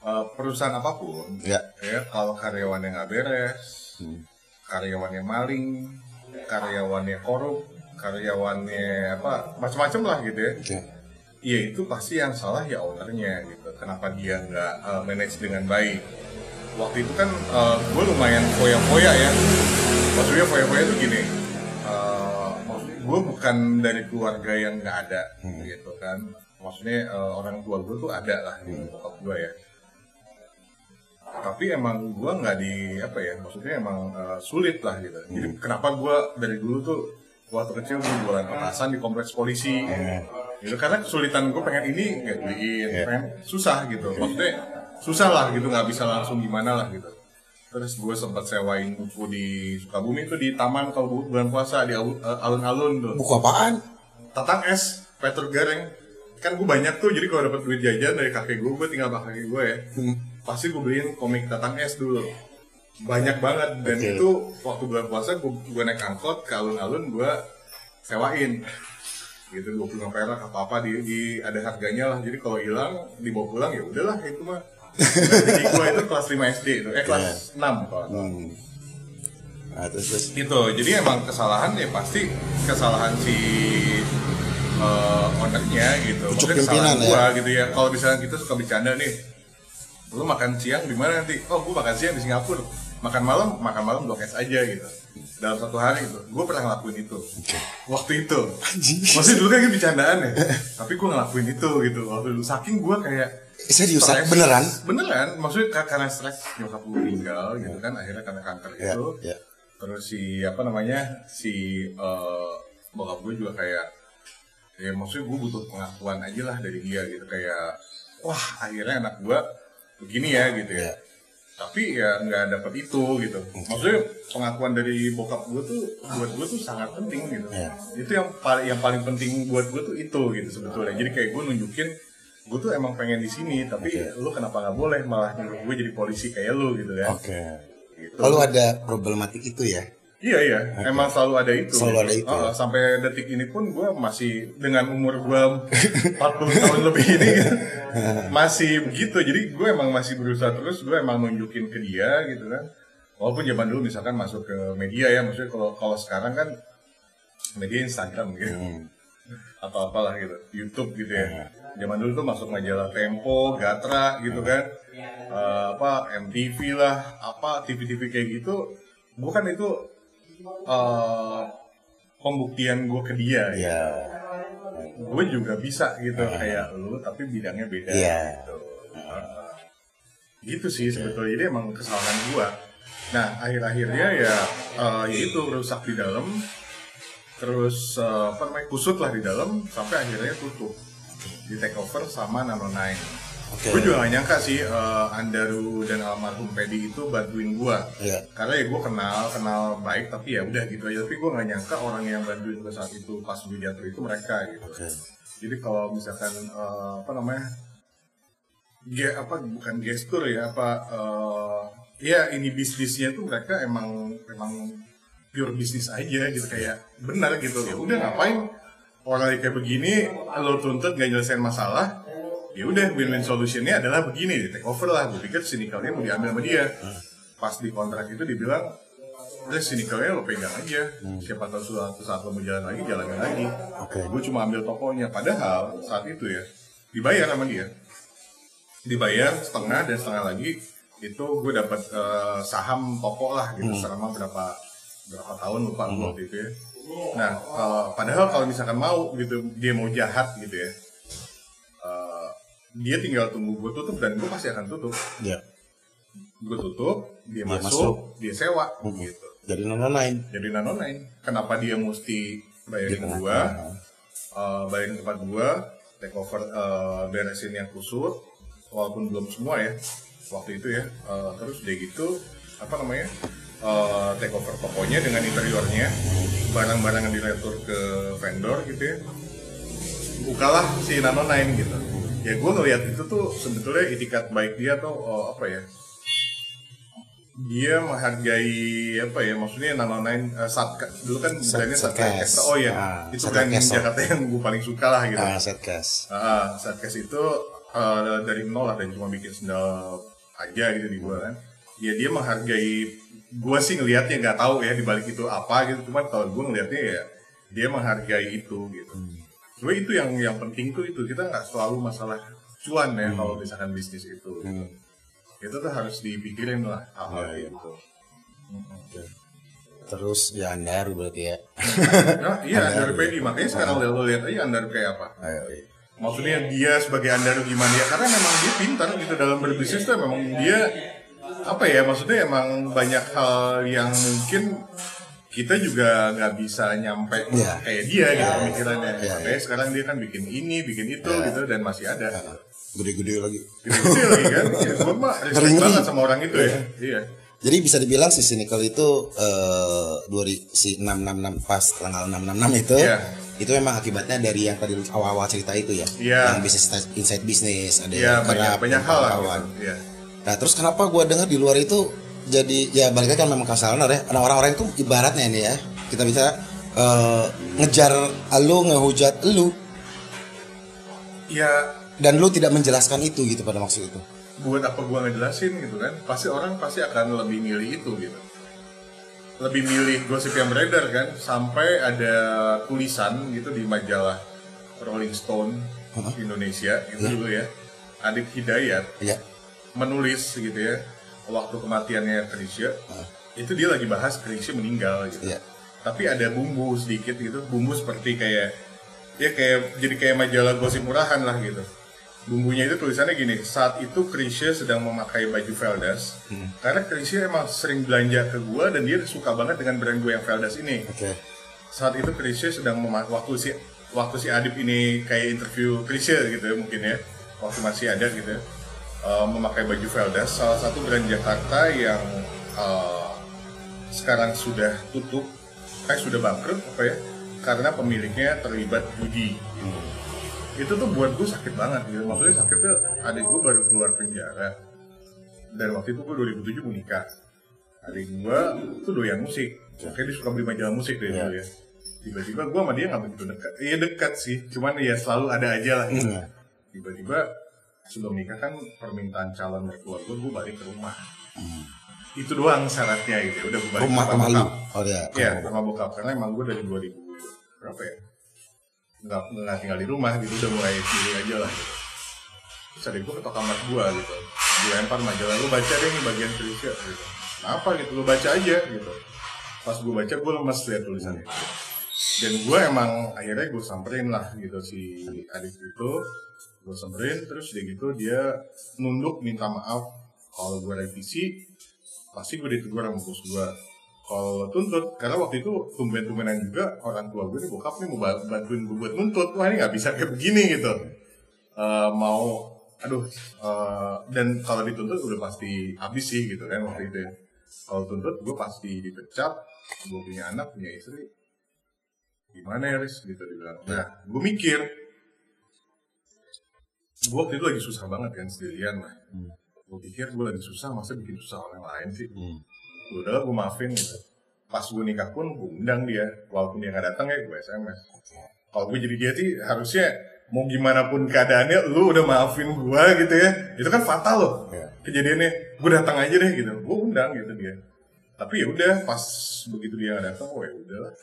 S1: eh, Perusahaan apa pun
S2: Ya.
S1: ya kalau karyawannya nggak beres
S2: Hmm.
S1: karyawannya maling karyawannya korup karyawannya apa macam-macam lah gitu ya.
S2: Oke.
S1: ya itu pasti yang salah ya ownernya gitu. Kenapa dia nggak uh, manage dengan baik? Waktu itu kan gue lumayan foya-foya ya. Maksudnya foya-foya itu gini uh, maksudnya gue bukan dari keluarga yang nggak ada gitu kan. Maksudnya uh, orang tua gue tuh ada lah gitu bokap gue ya tapi emang gue nggak di apa ya maksudnya emang uh, sulit lah gitu. Jadi kenapa gue dari dulu tuh waktu kecil gue jualan petasan di kompleks polisi. Gitu karena kesulitan gue pengen ini nggak beliin. Pengen susah gitu. Maksudnya susah lah gitu nggak bisa langsung gimana lah gitu. Terus gue sempat sewain buku di Sukabumi tuh di taman kalau bulan puasa di eh, alun-alun tuh.
S2: Buku apaan?
S1: tatang es Peter Gareng. Kan gue banyak tuh jadi kalau dapat duit jajan dari kakek gue gue tinggal pakai kakek gue ya pasti gue beliin komik tatang es dulu. Banyak banget. Dan
S2: Oke.
S1: itu waktu bulan puasa gue, gue naik angkot ke alun-alun gue sewain. Gitu dua puluh perak apa apa di, di ada harganya lah. Jadi kalau hilang dibawa pulang ya udahlah itu mah. Jadi gue itu kelas 5 SD itu. Eh kelas 6 kalau nggak salah.
S2: Hmm. Nah, terus, terus.
S1: gitu. Jadi emang kesalahan ya pasti kesalahan si eh, ownernya gitu.
S2: Pucuk
S1: Maksudnya kesalahan
S2: pimpinan,
S1: gua gitu ya. Kalau misalnya kita suka bercanda nih lu makan siang di mana nanti? Oh gua makan siang di Singapura. Makan malam makan malam blok es aja gitu. Dalam satu hari itu gue pernah ngelakuin itu. Waktu itu. Masih dulu kan ini bercandaan ya. Tapi gue ngelakuin itu gitu. Waktu dulu. Saking gue kayak
S2: Serius, beneran?
S1: beneran. Maksudnya ka- karena stres nyokap gue meninggal gitu kan. Akhirnya karena kanker
S2: Ya,
S1: itu.
S2: ya.
S1: terus si apa namanya si eh, bokap gue juga kayak ya maksudnya gue butuh pengakuan aja lah dari dia gitu. Kayak wah akhirnya anak gue begini ya gitu ya
S2: Ya.
S1: tapi ya nggak dapet itu gitu maksudnya pengakuan dari bokap gue tuh buat gue tuh sangat penting gitu
S2: Ya.
S1: itu yang paling yang paling penting buat gue tuh itu gitu sebetulnya jadi kayak gue nunjukin gue tuh emang pengen di sini tapi
S2: Oke.
S1: lu kenapa nggak boleh malah nyuruh gue jadi polisi kayak lu gitu ya
S2: Oke.
S1: Gitu.
S2: Lalu ada problematik itu ya.
S1: Iya iya, emang selalu ada itu.
S2: Selalu ada itu,
S1: Oh,
S2: ya.
S1: Sampai detik ini pun gue masih dengan umur gue 40 tahun lebih ini gitu, masih begitu. Jadi gue emang masih berusaha terus, gue emang nunjukin ke dia gitu kan. Walaupun zaman dulu misalkan masuk ke media ya, maksudnya kalau kalau sekarang kan media Instagram gitu,
S2: Hmm.
S1: atau apalah gitu, YouTube gitu ya. Zaman dulu tuh masuk majalah Tempo, Gatra gitu kan, Eh, apa MTV lah, apa TV-TV kayak gitu, bukan itu eh, pembuktian gue ke dia ya.
S2: Iya.
S1: gue juga bisa gitu. Kayak lu tapi bidangnya beda
S2: Iya.
S1: gitu. Uh, gitu sih sebetulnya. Jadi emang kesalahan gue nah akhir-akhirnya ya uh, ya itu rusak di dalam. Terus uh, apa namanya kusut lah di dalam sampai akhirnya tutup. Di take over sama Nano Nine
S2: Oke.
S1: gue juga gak nyangka sih uh, Andaru dan almarhum Pedi itu bantuin gue
S2: Iya.
S1: karena ya gue kenal kenal baik tapi ya udah gitu aja tapi gue gak nyangka orang yang bantuin gue saat itu pas gue jatuh itu mereka gitu
S2: Oke.
S1: jadi kalau misalkan eh, apa namanya ge apa bukan gestur ya apa eh, ya ini bisnisnya tuh mereka emang emang pure bisnis aja gitu kayak benar gitu ya udah ngapain orang kayak begini lo tuntut gak nyelesain masalah ya udah win-win solutionnya adalah begini di take over lah. Gue pikir sinikalnya mau diambil sama dia. Pas di kontrak itu dibilang udah sinikalnya lo pegang aja. Siapa tahu suatu saat lo mau jalan lagi jalanin lagi.
S2: Oke.
S1: gue cuma ambil tokonya. Padahal saat itu ya dibayar sama dia. Dibayar setengah dan setengah lagi itu gue dapat eh, saham toko lah gitu. Selama berapa berapa tahun lupa gue waktu itu ya. Nah kalau padahal kalau misalkan mau gitu dia mau jahat gitu ya dia tinggal tunggu gue tutup dan gue pasti akan tutup
S2: Iya.
S1: gue tutup dia,
S2: Dia
S1: masuk,
S2: masuk.
S1: dia sewa
S2: Hmm.
S1: gitu
S2: Jadi nono lain.
S1: jadi nano nine kenapa dia mesti bayarin
S2: tengah.
S1: uh, bayarin tempat gua take over uh, beresin yang kusut walaupun belum semua ya waktu itu ya Uh, terus dia gitu apa namanya uh, take over tokonya dengan interiornya barang-barang yang diretur ke vendor gitu ya bukalah si Nano Nine gitu ya gue ngeliat itu tuh sebetulnya itikat baik dia tuh uh, apa ya dia menghargai apa ya maksudnya Nano Nine uh, Satka dulu kan brandnya Satka
S2: Satkas.
S1: Oh ya
S2: Ah,
S1: itu kan
S2: Extra.
S1: Jakarta yang gue paling suka lah gitu
S2: Ah, setcast.
S1: Ah, Satkas itu uh, dari nol lah dan cuma bikin sendal aja gitu di gua kan. Ya dia menghargai gua sih ngelihatnya nggak tahu ya di balik itu apa gitu. Cuman kalau gua ngelihatnya ya dia menghargai itu gitu. Cuma itu yang yang penting tuh itu kita nggak selalu masalah cuan ya kalau misalkan bisnis itu.
S2: Hmm.
S1: Itu tuh harus dipikirin lah hal-hal
S2: Iya, iya.
S1: gitu.
S2: Terus ya Andaru berarti ya.
S1: Nah, iya Andar Pedi makanya sekarang lo lihat aja Andar kayak apa.
S2: Ayo, iya.
S1: maksudnya dia sebagai andaru gimana ya karena memang dia pintar gitu dalam berbisnis tuh memang dia apa ya maksudnya emang banyak hal yang mungkin kita juga nggak bisa nyampe
S2: Iya.
S1: kayak dia gitu pemikirannya
S2: Iya,
S1: makanya sekarang dia kan bikin ini bikin itu
S2: Iya.
S1: gitu dan masih ada
S2: Gede-gede lagi.
S1: gede lagi kan ya, gue mah respect banget sama orang itu ya iya
S2: Jadi bisa dibilang si Cynical itu eh ri- si 666 pas tanggal 666 itu
S1: Iya.
S2: itu memang akibatnya dari yang tadi awal-awal cerita itu ya.
S1: Iya.
S2: Yang bisnis inside bisnis ada
S1: iya
S2: yang
S1: banyak banyak hal gitu. iya
S2: Nah terus kenapa gua dengar di luar itu jadi ya balik lagi kan memang kesalahan ya. Nah orang-orang itu ibaratnya ini ya kita bisa eh, ngejar lu ngehujat lu.
S1: Ya.
S2: Dan lu tidak menjelaskan itu gitu pada maksud itu.
S1: buat apa gua ngejelasin gitu kan? Pasti orang pasti akan lebih milih itu gitu. Lebih milih gosip yang beredar kan? Sampai ada tulisan gitu di majalah Rolling Stone Indonesia gitu dulu ya. Adik Hidayat
S2: Ya.
S1: menulis gitu ya waktu kematiannya Krisya itu dia lagi bahas Krisya meninggal gitu.
S2: Iya.
S1: tapi ada bumbu sedikit gitu bumbu seperti kayak ya kayak jadi kayak majalah gosip murahan lah gitu. Bumbunya itu tulisannya gini saat itu Krisya sedang memakai baju Veldas karena Krisya emang sering belanja ke gua dan dia suka banget dengan brand gue yang Veldas ini.
S2: Oke.
S1: saat itu Krisya sedang mema- waktu si waktu si Adip ini kayak interview Krisya gitu ya mungkin ya waktu masih ada gitu ya eh, memakai baju Veldas salah satu brand Jakarta yang eh, sekarang sudah tutup eh sudah bangkrut apa ya karena pemiliknya terlibat judi. Itu tuh buat gue sakit banget gitu. Maksudnya sakitnya adik gue baru keluar penjara. Dan waktu itu gue 2007 mau nikah. Adik gue tuh doyan musik. Kayak dia suka beli majalah musik dari
S2: Iya.
S1: dulu ya. Tiba-tiba gue sama dia nggak begitu dekat. Iya dekat sih. Cuman ya selalu ada aja lah. Gitu.
S2: Hmm.
S1: tiba-tiba sebelum nikah kan permintaan calon mertua gue gue balik ke rumah itu doang syaratnya gitu udah gue balik
S2: Rumah
S1: sama
S2: rumah. Oh ya.
S1: Iya, sama bokap karena emang gue dari 2000 berapa ya? Nggak, nggak tinggal di rumah gitu, udah mulai sendiri aja lah gitu. Terus adik gue ketok kamar gue gitu. Dilempar majalah, lu baca deh nih bagian tulisnya gitu. Apa gitu, lu baca aja gitu. Pas gue baca, gue lemes lihat tulisannya. Dan gue emang akhirnya gue samperin lah gitu si adik itu. Gue samperin, terus dia gitu dia nunduk minta maaf kalau gue revisi pasti gue ditegur sama bos gue kalau tuntut karena waktu itu tumben-tumbenan juga orang tua gue nih bokap nih mau ba- bantuin gue buat nuntut. Wah ini nggak bisa kayak begini gitu. Eh, mau aduh eh, dan kalau dituntut udah pasti habis sih gitu kan waktu itu ya. Kalau tuntut gue pasti dipecat gue punya anak punya istri. Gimana ya Riz? Gitu dibilang nah gue mikir gue waktu itu lagi susah banget kan sendirian lah. Gue pikir gue lagi susah masa bikin susah orang lain sih?
S2: Hmm.
S1: udah gue maafin gitu. Pas gue nikah pun gue undang dia. Walaupun dia nggak datang ya gue sms kalau gue jadi dia sih harusnya mau gimana pun keadaannya lu udah maafin gue gitu ya. Itu kan fatal loh
S2: Iya.
S1: kejadiannya. Gue datang aja deh gitu. Gue undang gitu dia. Tapi ya udah pas begitu dia nggak datang oh ya udah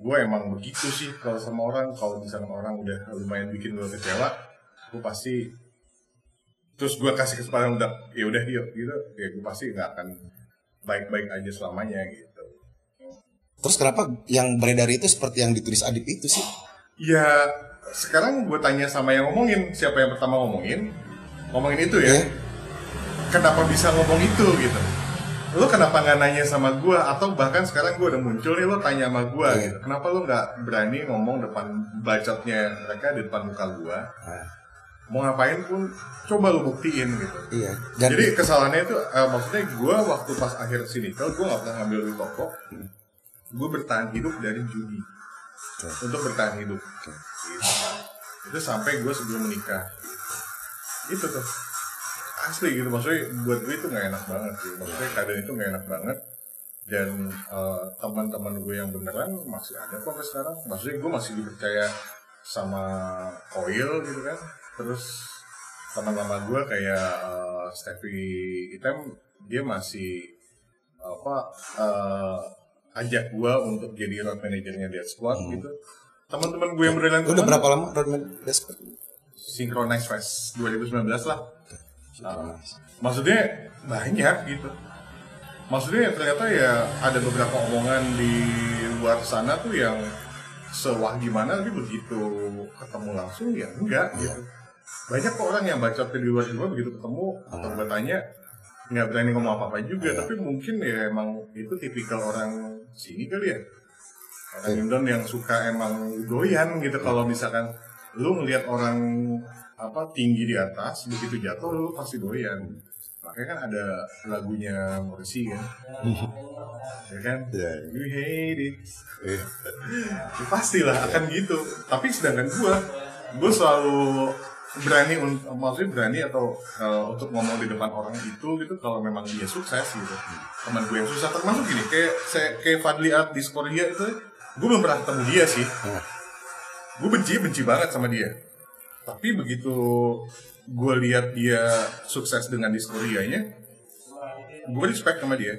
S1: gue emang begitu sih kalau sama orang. Kalau misalnya orang udah lumayan bikin gue kecewa gue pasti terus gue kasih kesempatan udah ya udah yuk gitu ya gue pasti nggak akan baik-baik aja selamanya gitu
S2: Terus kenapa yang beredar itu seperti yang ditulis Adip itu sih?
S1: ya sekarang gue tanya sama yang ngomongin siapa yang pertama ngomongin ngomongin itu ya
S2: Iya.
S1: kenapa bisa ngomong itu gitu lo kenapa nggak nanya sama gue atau bahkan sekarang gue udah muncul nih lo tanya sama gue
S2: Iya.
S1: gitu kenapa lo nggak berani ngomong depan bacotnya mereka di depan muka gue
S2: Ah.
S1: Mau ngapain pun coba lo buktiin gitu
S2: Iya. Dan
S1: Jadi kesalahannya itu eh, maksudnya gue waktu pas akhir sini kalau gue nggak pernah ngambil duit toko, gue bertahan hidup dari judi untuk bertahan hidup. Gitu. Itu sampai gue sebelum menikah. Itu tuh asli gitu maksudnya buat gue itu nggak enak banget sih. Maksudnya keadaan itu nggak enak banget dan eh, teman-teman gue yang beneran masih ada kok sekarang. Maksudnya gue masih dipercaya sama oil gitu kan. Terus teman lama gue kayak uh, Steffi Item dia masih apa uh, ajak gue untuk jadi road manajernya Dead Squad gitu. Teman-teman gue yang beneran
S2: udah berapa lama Rodman Desk?
S1: Synchronize Fest 2019 lah. Nah, maksudnya banyak gitu. Maksudnya ternyata ya ada beberapa omongan di luar sana tuh yang sewah gimana tapi begitu ketemu langsung ya enggak gitu banyak kok orang yang bacot di luar juga begitu ketemu atau gue tanya nggak berani ngomong apa apa juga tapi mungkin ya emang itu tipikal orang sini kali ya. Orang Indon yang suka emang doyan gitu. Kalau misalkan lu ngelihat orang apa tinggi di atas begitu jatuh lu pasti doyan. Makanya kan ada lagunya Morrissey kan? Ya kan?
S2: Iya,
S1: you hate it.
S2: Iya.
S1: ya, pastilah akan gitu. Tapi sedangkan gua gua selalu berani untuk maksudnya berani atau eh, untuk ngomong di depan orang itu gitu kalau memang dia sukses gitu. Teman gue yang susah termasuk gini kayak saya kayak Fadli Art di Skoria itu gue belum pernah ketemu dia sih. Gue benci benci banget sama dia. Tapi begitu gue lihat dia sukses dengan Diskorianya gue respect sama dia.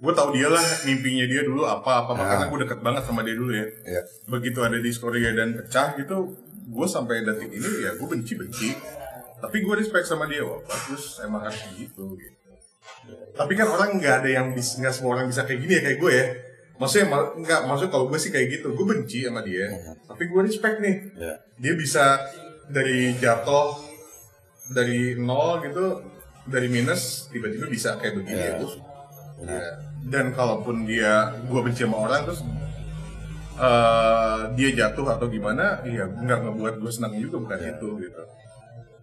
S1: Gue tau dia lah mimpinya dia dulu apa apa. Karena gue deket banget sama dia dulu ya.
S2: Iya.
S1: begitu ada Diskoria dan pecah gitu gue sampai detik ini ya gue benci benci tapi gue respect sama dia wah bagus emang harus gitu gitu tapi kan orang nggak ada yang bisa nggak semua orang bisa kayak gini ya kayak gue ya maksudnya ma- nggak maksudnya kalau gue sih kayak gitu gue benci sama dia tapi gue respect nih
S2: Iya.
S1: dia bisa dari jatuh dari nol gitu dari minus tiba-tiba bisa kayak begini ya gue suka. Ya. dan kalaupun dia gue benci sama orang terus eh, dia jatuh atau gimana ya nggak ngebuat gue senang juga bukan
S2: Iya.
S1: itu gitu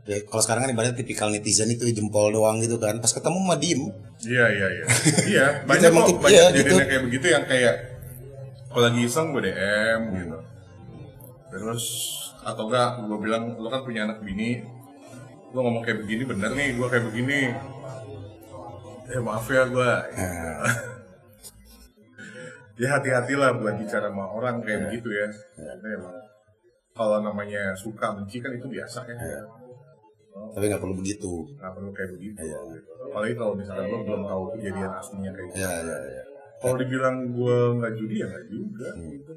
S2: Ya, kalau sekarang kan ibaratnya tipikal netizen itu jempol doang gitu kan. Pas ketemu mah diem.
S1: Iya iya iya. Iya, banyak
S2: emang
S1: kok banyak
S2: iya, gitu.
S1: kayak begitu yang kayak kalau lagi iseng gue DM gitu. Terus atau enggak gue bilang lo kan punya anak bini, lo ngomong kayak begini bener nih, gue kayak begini. ya maaf ya gue
S2: Nah,
S1: ya hati-hatilah buat bicara sama orang kayak begitu ya Karena emang kalau namanya suka benci kan itu biasa ya
S2: tapi nggak perlu begitu.
S1: nggak perlu kayak begitu gitu. apalagi kalau misalnya lo belum tahu kejadian aslinya kayak gitu
S2: Ya, ya, ya.
S1: kalau dibilang gue nggak judi ya nggak juga
S2: Hmm.
S1: gitu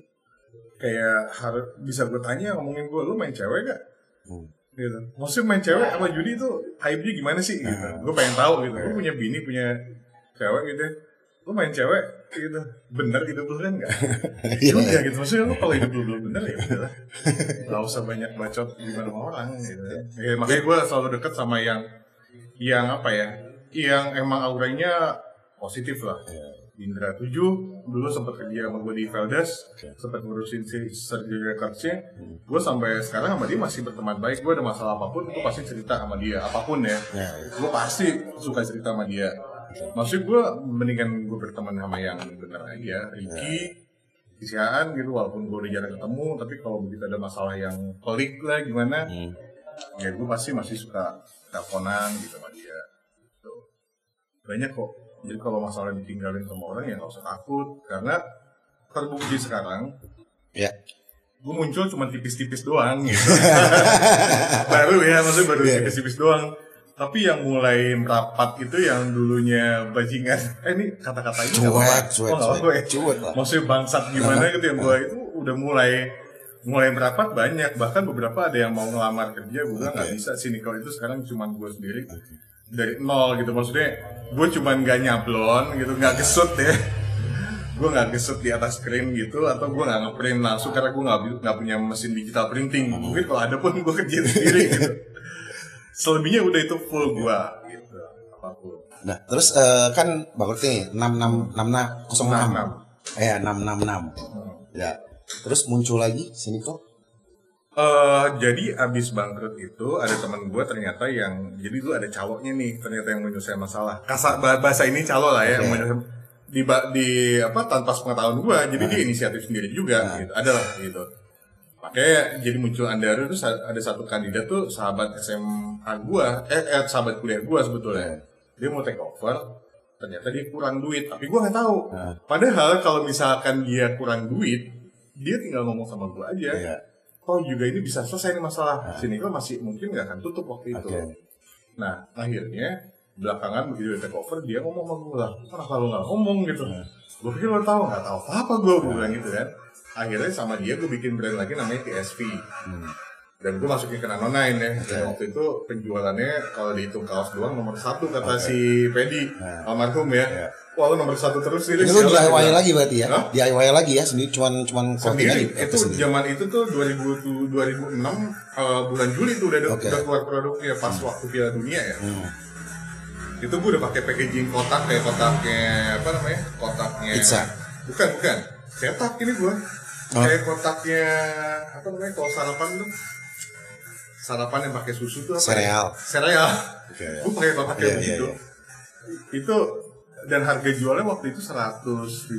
S1: kayak harus bisa gue tanya ngomongin gue lo main cewek gak
S2: Hmm.
S1: gitu maksudnya main cewek sama judi itu hype-nya gimana sih gitu
S2: Hmm.
S1: gue pengen tahu gitu gue punya bini punya cewek gitu ya. Lo main cewek gitu. Bener hidup lu kan? Nggak?
S2: Iya.
S1: juga gitu. Maksudnya lo kalau hidup lu belum bener ya udahlah nggak usah banyak bacot gimana sama orang gitu. Ya Ya, makanya gue selalu deket sama yang yang apa ya yang emang auranya positif lah. Indra 7 dulu sempat kerja sama gue di Veldes sempat ngurusin si surgery recordsnya gue sampai sekarang sama dia masih berteman baik. Gue ada masalah apa pun gue pasti cerita sama dia. Apa pun ya.
S2: Ya,
S1: gue pasti suka cerita sama dia maksud gue mendingan gue berteman sama yang bener aja Ricky Kisiaan gitu walaupun gue udah jarang ketemu tapi kalau begitu ada masalah yang pelik lah gimana
S2: Hmm.
S1: ya gue pasti masih suka teleponan gitu sama dia Tuh. banyak kok jadi kalau masalah ditinggalin sama orang ya nggak usah takut karena terbukti sekarang
S2: ya.
S1: gue muncul cuma tipis-tipis doang gitu. baru ya maksudnya baru
S2: Iya.
S1: tipis-tipis doang tapi yang mulai merapat itu yang dulunya bajingan. Eh ini kata-kata ini
S2: Cuek,
S1: apa-apa.
S2: cuek,
S1: Oh,
S2: cuek. Cuek lah.
S1: maksudnya bangsat gimana gitu yang gue itu udah mulai mulai merapat banyak. Bahkan beberapa ada yang mau ngelamar kerja gue bilang nggak bisa sih kalau itu sekarang cuma gue sendiri dari nol gitu. Maksudnya gue cuma nggak nyablon gitu nggak gesut ya. Gue nggak gesut di atas screen gitu atau gue nggak ngeprint langsung karena gue nggak nggak punya mesin digital printing. Mungkin kalau ada pun gue kerja sendiri gitu selebihnya udah itu full gue gitu. Apa pun.
S2: Nah, terus eh, kan bagus nih 66 66
S1: 66.
S2: Eh 666. Ya. Terus muncul lagi sini kok.
S1: Eh, jadi abis bangkrut itu ada teman gue ternyata yang jadi dulu ada caloknya nih ternyata yang menyelesaikan masalah. Kasar bah- bahasa ini calo lah ya yang menyelesaikan- di, di apa tanpa pengetahuan gue jadi dia inisiatif sendiri juga gitu. Adalah gitu makanya jadi muncul Andara itu ada satu kandidat tuh sahabat SMA gue eh, eh sahabat kuliah gue sebetulnya. Dia mau take over ternyata dia kurang duit tapi gue nggak tahu. Padahal kalau misalkan dia kurang duit dia tinggal ngomong sama gue aja.
S2: Iya.
S1: oh juga ini bisa selesai nih masalah. Sini kan masih mungkin nggak akan tutup waktu itu.
S2: Oke.
S1: nah akhirnya belakangan begitu dia take over dia ngomong sama gue lah. Kenapa lu nggak ngomong gitu? Gue pikir lo tahu nggak tahu apa apa gue gue bilang gitu kan akhirnya sama dia gue bikin brand lagi namanya TSV dan gue masukin ke Nano Nine ya. Dan waktu itu penjualannya kalau dihitung kaos doang nomor satu kata si Pedi almarhum ya. Wah lu nomor satu terus sih
S2: Ini
S1: Sialan,
S2: DIY lagi berarti ya?
S1: Hah?
S2: DIY lagi ya sendiri cuman cuman
S1: sendiri.
S2: aja,
S1: itu
S2: sendiri.
S1: zaman itu tuh 2000 tuh 2006 eh, bulan Juli tuh udah,
S2: Oke.
S1: udah keluar produknya pas waktu Piala Dunia ya. Itu gue udah pakai packaging kotak kayak kotaknya apa namanya? Kotaknya
S2: Pizza.
S1: bukan bukan. Cetak ini gue
S2: Oh.
S1: kayak kotaknya apa namanya kalau sarapan tuh sarapan yang pakai susu tuh apa ya?
S2: Sereal.
S1: sereal
S2: Oke.
S1: gue pakai kotak
S2: Iya,
S1: kayak
S2: iya,
S1: begitu
S2: iya.
S1: itu dan harga jualnya waktu itu 150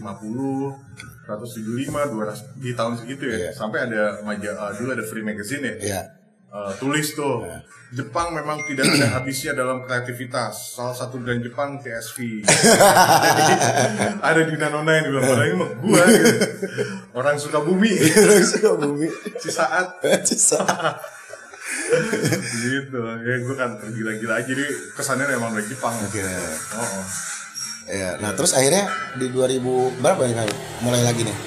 S1: 175 200 di tahun segitu ya
S2: Iya.
S1: sampai ada majalah dulu ada free magazine ya
S2: Iya.
S1: Eh, tulis tuh Jepang memang tidak ada habisnya dalam kreativitas salah satu brand Jepang TSV Jadi, ada di Nanona yang bilang ini mah gua gitu. orang suka bumi
S2: Orang suka bumi.
S1: si saat
S2: Sisa.
S1: gitu ya gue kan tergila-gila aja jadi kesannya emang dari Jepang
S2: Oke.
S1: oh, oh.
S2: Ya, nah terus akhirnya di 2000 berapa ya? Mulai lagi nih.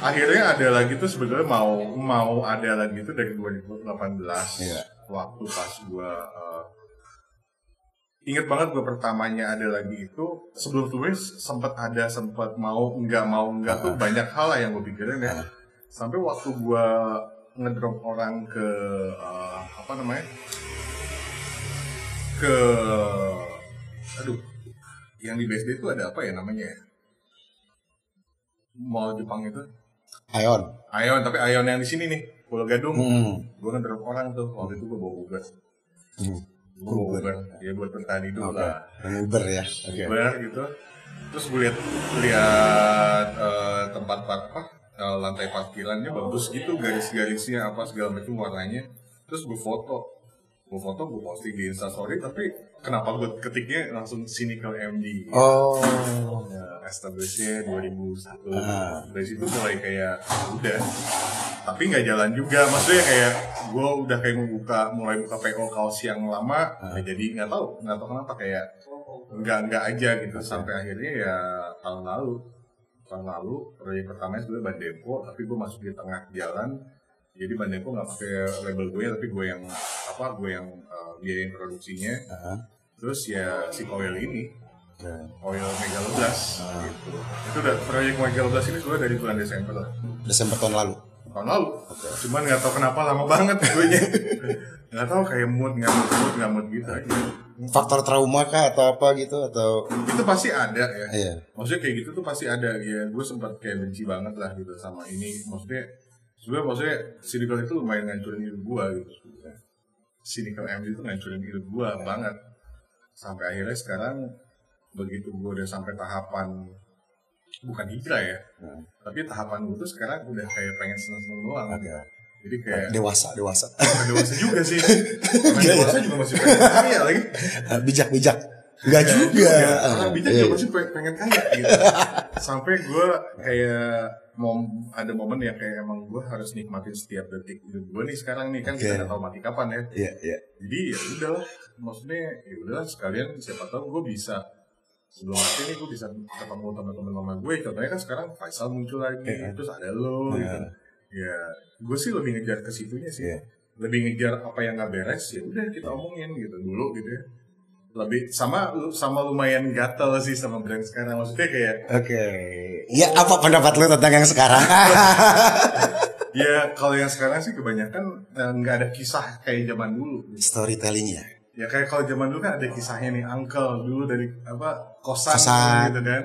S1: akhirnya ada lagi tuh sebetulnya mau mau ada lagi tuh dari 2018
S2: Iya.
S1: Waktu pas gua uh, inget banget gua pertamanya ada lagi itu sebelum tulis sempat ada sempat mau nggak mau nggak tuh banyak hal lah yang gue pikirin ya. Sampai waktu gua ngedrop orang ke uh, apa namanya ke aduh yang di BSD itu ada apa ya namanya ya? Mall Jepang itu?
S2: Ion.
S1: Ayon, tapi Ayon yang di sini nih, Pulau Gadung.
S2: Hmm.
S1: Gue kan drop orang tuh, waktu itu gue bawa Uber.
S2: Hmm.
S1: Gue bawa Uber, ya buat bertahan hidup
S2: Oke.
S1: lah.
S2: Uber ya. Oke.
S1: Uber gitu. Terus gue lihat lihat eh, tempat park apa, eh, lantai parkirannya bagus gitu, garis-garisnya apa segala macam warnanya. Terus gue foto. Gue foto gue posting di instastory tapi kenapa gue ketiknya langsung cynical MD
S2: Oh.
S1: ya, establishnya 2001
S2: Ah.
S1: dari situ mulai kayak udah. Tapi nggak jalan juga. Maksudnya kayak gue udah kayak membuka mulai buka PO kaos yang lama
S2: Ah.
S1: nggak jadi nggak tahu nggak tahu kenapa kayak nggak nggak aja gitu. Sampai akhirnya ya tahun lalu. Tahun lalu proyek pertamanya sebenarnya Bandepo tapi gue masuk di tengah jalan. Jadi Bandepo nggak pakai label gue tapi gue yang apa gue yang uh, biayain produksinya
S2: Ah.
S1: terus ya si Koel ini
S2: Ya.
S1: Oil Megaloblas gitu. Itu udah proyek Megaloblas ini sebenarnya dari bulan Desember lah.
S2: Desember tahun lalu.
S1: tahun lalu. Cuman nggak tahu kenapa lama banget gue nya. nggak tahu kayak mood nggak mood mood nggak mood gitu aja.
S2: Faktor trauma kah atau apa gitu atau
S1: Itu pasti ada ya.
S2: Iya.
S1: Maksudnya kayak gitu tuh pasti ada ya. Gue sempat kayak benci banget lah gitu sama ini. Maksudnya sebenarnya maksudnya Cynical itu lumayan ngancurin hidup gue gitu. Cynical MD itu ngancurin hidup gue banget. Sampai akhirnya sekarang begitu gue udah sampai tahapan bukan hijrah ya,
S2: Hmm.
S1: tapi tahapan gue tuh sekarang udah kayak pengen seneng-seneng doang.
S2: Oke.
S1: Jadi kayak
S2: Dewasa, dewasa.
S1: dewasa juga sih. Orang dewasa juga masih pengen kaya lagi.
S2: bijak, bijak. Enggak juga.
S1: Ya, orang bijak
S2: Iya.
S1: juga masih pe- pengen kaya gitu. Sampai gue kayak mom ada momen yang kayak emang gue harus nikmatin setiap detik hidup gue nih sekarang nih kan
S2: Oke.
S1: kita nggak tahu mati kapan ya.
S2: Iya, iya.
S1: Jadi ya udahlah, maksudnya ya udahlah sekalian siapa tahu gue bisa sebelum mati nih gue bisa ketemu teman-teman lama gue. Contohnya kan sekarang Faisal muncul lagi,
S2: Iya.
S1: terus ada lo.
S2: Iya.
S1: Gitu. Ya, gue sih lebih ngejar ke situnya sih.
S2: Iya.
S1: Lebih ngejar apa yang nggak beres ya udah kita omongin gitu dulu gitu ya. Lebih sama sama lumayan gatel sih sama brand sekarang maksudnya kayak
S2: Oke. Ya, apa pendapat lu tentang yang sekarang?
S1: ya kalau yang sekarang sih kebanyakan eh, nggak ada kisah kayak zaman dulu.
S2: Storytellingnya.
S1: Ya kayak kalau zaman dulu kan ada kisahnya nih uncle dulu dari apa kosan,
S2: Kosan.
S1: gitu kan.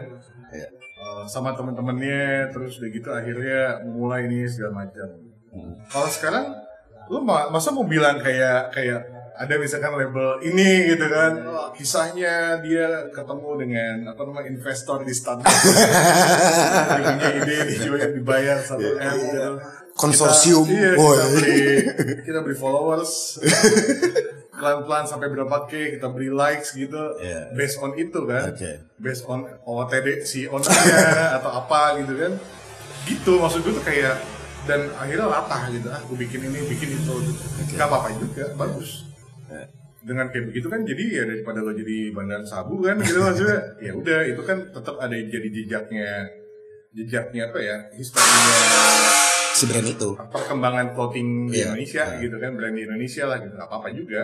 S2: Iya.
S1: Eh, sama temen-temennya terus udah gitu akhirnya mulai ini segala macam.
S2: Hmm.
S1: Kalau sekarang lu ma- masa mau bilang kayak kayak ada misalkan label ini gitu kan. Wah, kisahnya dia ketemu dengan apa namanya investor di startup dia punya ide dia dibayar satu m gitu.
S2: Konsorsium.
S1: kita, iya,
S2: Boy.
S1: kita beli kita beli followers. Pelan-pelan sampai berapa k kita beli likes gitu.
S2: Iya.
S1: based on itu kan.
S2: Oke.
S1: based on OOTD si ownernya atau apa gitu kan. Gitu maksud gue tuh kayak dan akhirnya latah gitu. Ah gue bikin ini bikin itu. Gitu. nggak apa-apa juga bagus dengan kayak begitu kan jadi ya daripada lo jadi bandar sabu kan gitu maksudnya ya udah itu kan tetap ada yang jadi jejaknya jejaknya apa ya historinya
S2: Si brand itu.
S1: perkembangan clothing di
S2: Iya.
S1: Indonesia
S2: Iya.
S1: gitu kan brand di Indonesia lah gitu nggak apa-apa juga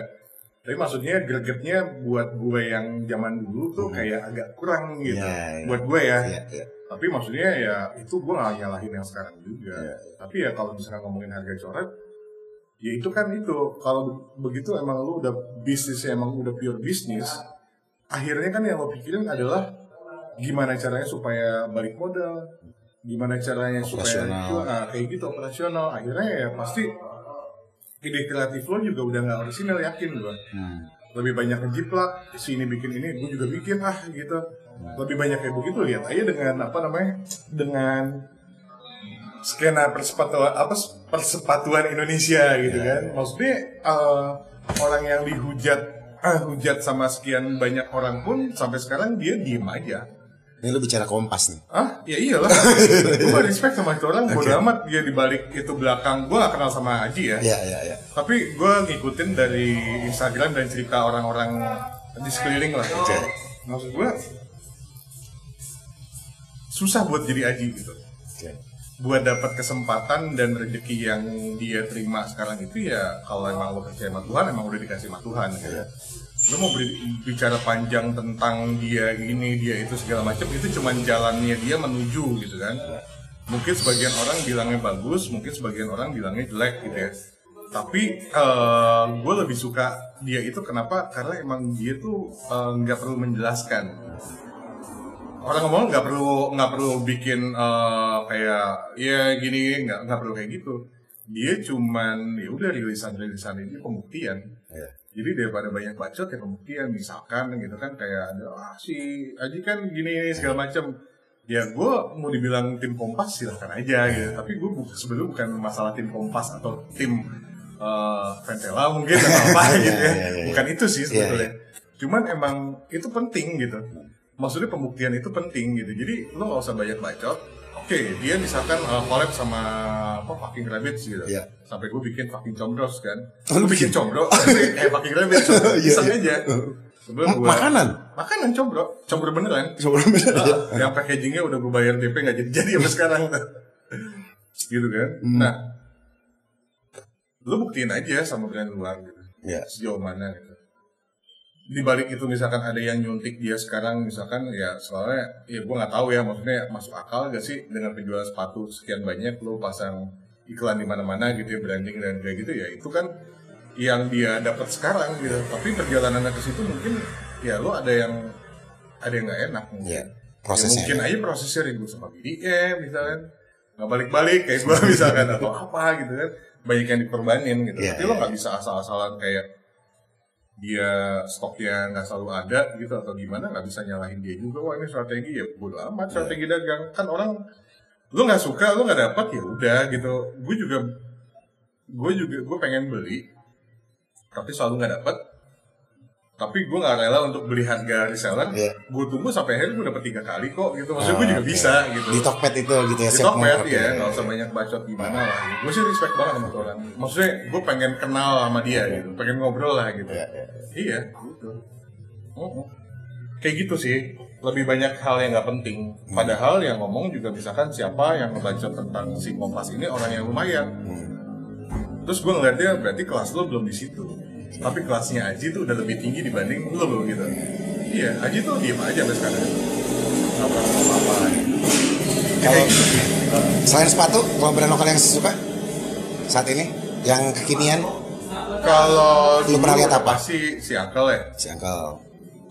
S1: tapi maksudnya gregetnya buat gue yang zaman dulu tuh kayak agak kurang gitu
S2: Iya, iya.
S1: buat gue ya
S2: Iya, iya.
S1: tapi maksudnya ya itu gue gak nyalahin yang sekarang juga
S2: Iya.
S1: tapi ya kalau misalnya ngomongin harga coret ya itu kan itu. Kalau be- begitu emang lu udah bisnis emang udah pure bisnis akhirnya kan yang lo pikirin adalah gimana caranya supaya balik modal gimana caranya supaya itu ah, kayak gitu operasional. Akhirnya ya pasti ide kreatif lo juga udah nggak orisinal yakin gue
S2: Hmm.
S1: lebih banyak ngejiplak si ini bikin ini gue juga bikin ah gitu. Lebih banyak kayak begitu lihat aja dengan apa namanya dengan skena persepatuan apa persepatuan Indonesia gitu kan maksudnya eh, orang yang dihujat ah, hujat sama sekian banyak orang pun sampai sekarang dia diem aja
S2: Ini lu bicara kompas nih.
S1: ah ya iyalah gue respect sama itu orang bodo amat dia dibalik itu belakang gue gak kenal sama Aji ya
S2: Iya, iya, iya.
S1: tapi gue ngikutin dari Instagram dan cerita orang-orang di sekeliling lah.
S2: Oke.
S1: Maksud gue susah buat jadi aji gitu.
S2: Oke.
S1: Buat dapat kesempatan dan rezeki yang dia terima sekarang itu ya kalau emang lo percaya sama Tuhan emang udah dikasih sama Tuhan gitu. Lo mau beri- bicara panjang tentang dia ini dia itu segala macam itu cuman jalannya dia menuju gitu kan. Mungkin sebagian orang bilangnya bagus, mungkin sebagian orang bilangnya jelek gitu ya. Tapi gue lebih suka dia itu kenapa? Karena emang dia tuh eh, nggak perlu menjelaskan. Orang ngomong nggak perlu nggak perlu bikin eh, kayak ya gini nggak nggak perlu kayak gitu. Dia cuman ya udah rilisan rilisan ini pembuktian.
S2: Iya.
S1: Jadi daripada banyak bacot ya pembuktian misalkan gitu kan kayak ada ah si Aji kan gini segala macam. Ya gue mau dibilang tim kompas silahkan aja gitu. Tapi gue bu- sebenarnya bukan masalah tim kompas atau tim eh ventela mungkin atau apa
S2: Iya,
S1: gitu ya.
S2: iya, iya.
S1: Bukan itu sih sebetulnya. Cuman emang itu penting gitu. Maksudnya pembuktian itu penting gitu. Jadi lo gak usah banyak bacot. Oke, dia misalkan uh, collab sama apa fucking rabbits gitu.
S2: Iya.
S1: Sampai gue bikin fucking combros kan.
S2: Oh,
S1: gue bikin combro, kayak fucking rabbits.
S2: Iya,
S1: Iseng
S2: iya.
S1: aja. Sebelum
S2: Ma-
S1: gua-
S2: makanan?
S1: Makanan combro, combro beneran.
S2: Sebelumnya
S1: Ah, yang packagingnya udah gue bayar DP nggak jadi jadi sampai sekarang gitu kan
S2: Hmm.
S1: nah lu buktiin aja sama brand luar gitu
S2: Ya.
S1: sejauh mana gitu di balik itu misalkan ada yang nyuntik dia sekarang misalkan ya soalnya ya gue nggak tahu ya maksudnya masuk akal gak sih dengan penjualan sepatu sekian banyak lu pasang iklan di mana-mana gitu ya branding dan kayak gitu ya itu kan yang dia dapat sekarang gitu. Tapi perjalanannya ke situ mungkin ya lu ada yang ada yang nggak enak mungkin.
S2: Ya,
S1: Ya,
S2: prosesnya.
S1: mungkin aja prosesnya ribut sama BDM misalkan. Nggak balik-balik kayak gue misalkan atau apa gitu kan. Banyak yang dikorbanin gitu.
S2: Iya,
S1: tapi lo nggak bisa asal-asalan kayak dia stoknya nggak selalu ada gitu atau gimana nggak bisa nyalahin dia juga. Wah ini strategi ya bodo amat
S2: Iya.
S1: strategi dagang. Kan orang lu nggak suka lu nggak dapat ya udah gitu. Gue juga gue juga gue pengen beli tapi selalu nggak dapat tapi gue nggak rela untuk beli harga reseller.
S2: Iya.
S1: gue tunggu sampai akhirnya gue dapet tiga kali kok gitu. Maksudnya
S2: Ah,
S1: gue juga
S2: oke.
S1: bisa gitu.
S2: Di Tokped itu gitu ya.
S1: di Tokped ya nggak usah banyak bacot gimana lah gitu. gue sih respect banget sama orang. Maksudnya gue pengen kenal sama dia gitu. Pengen ngobrol lah gitu.
S2: Iya, iya.
S1: iya gitu. Mm-mm. kayak gitu sih. Lebih banyak hal yang nggak penting. Padahal yang ngomong juga misalkan siapa yang ngebacot tentang si kompas ini orang yang lumayan. Terus gue ngeliatnya berarti kelas lo belum di situ tapi kelasnya Aji tuh udah lebih tinggi dibanding lo gitu. Iya Aji tuh diem aja sampai sekarang. Nggak pernah apa-apa.
S2: Kalau selain sepatu, kalau brand lokal yang suka saat ini yang kekinian
S1: kalau
S2: Lu pernah lihat apa?
S1: pasti si Uncle ya?
S2: si Uncle.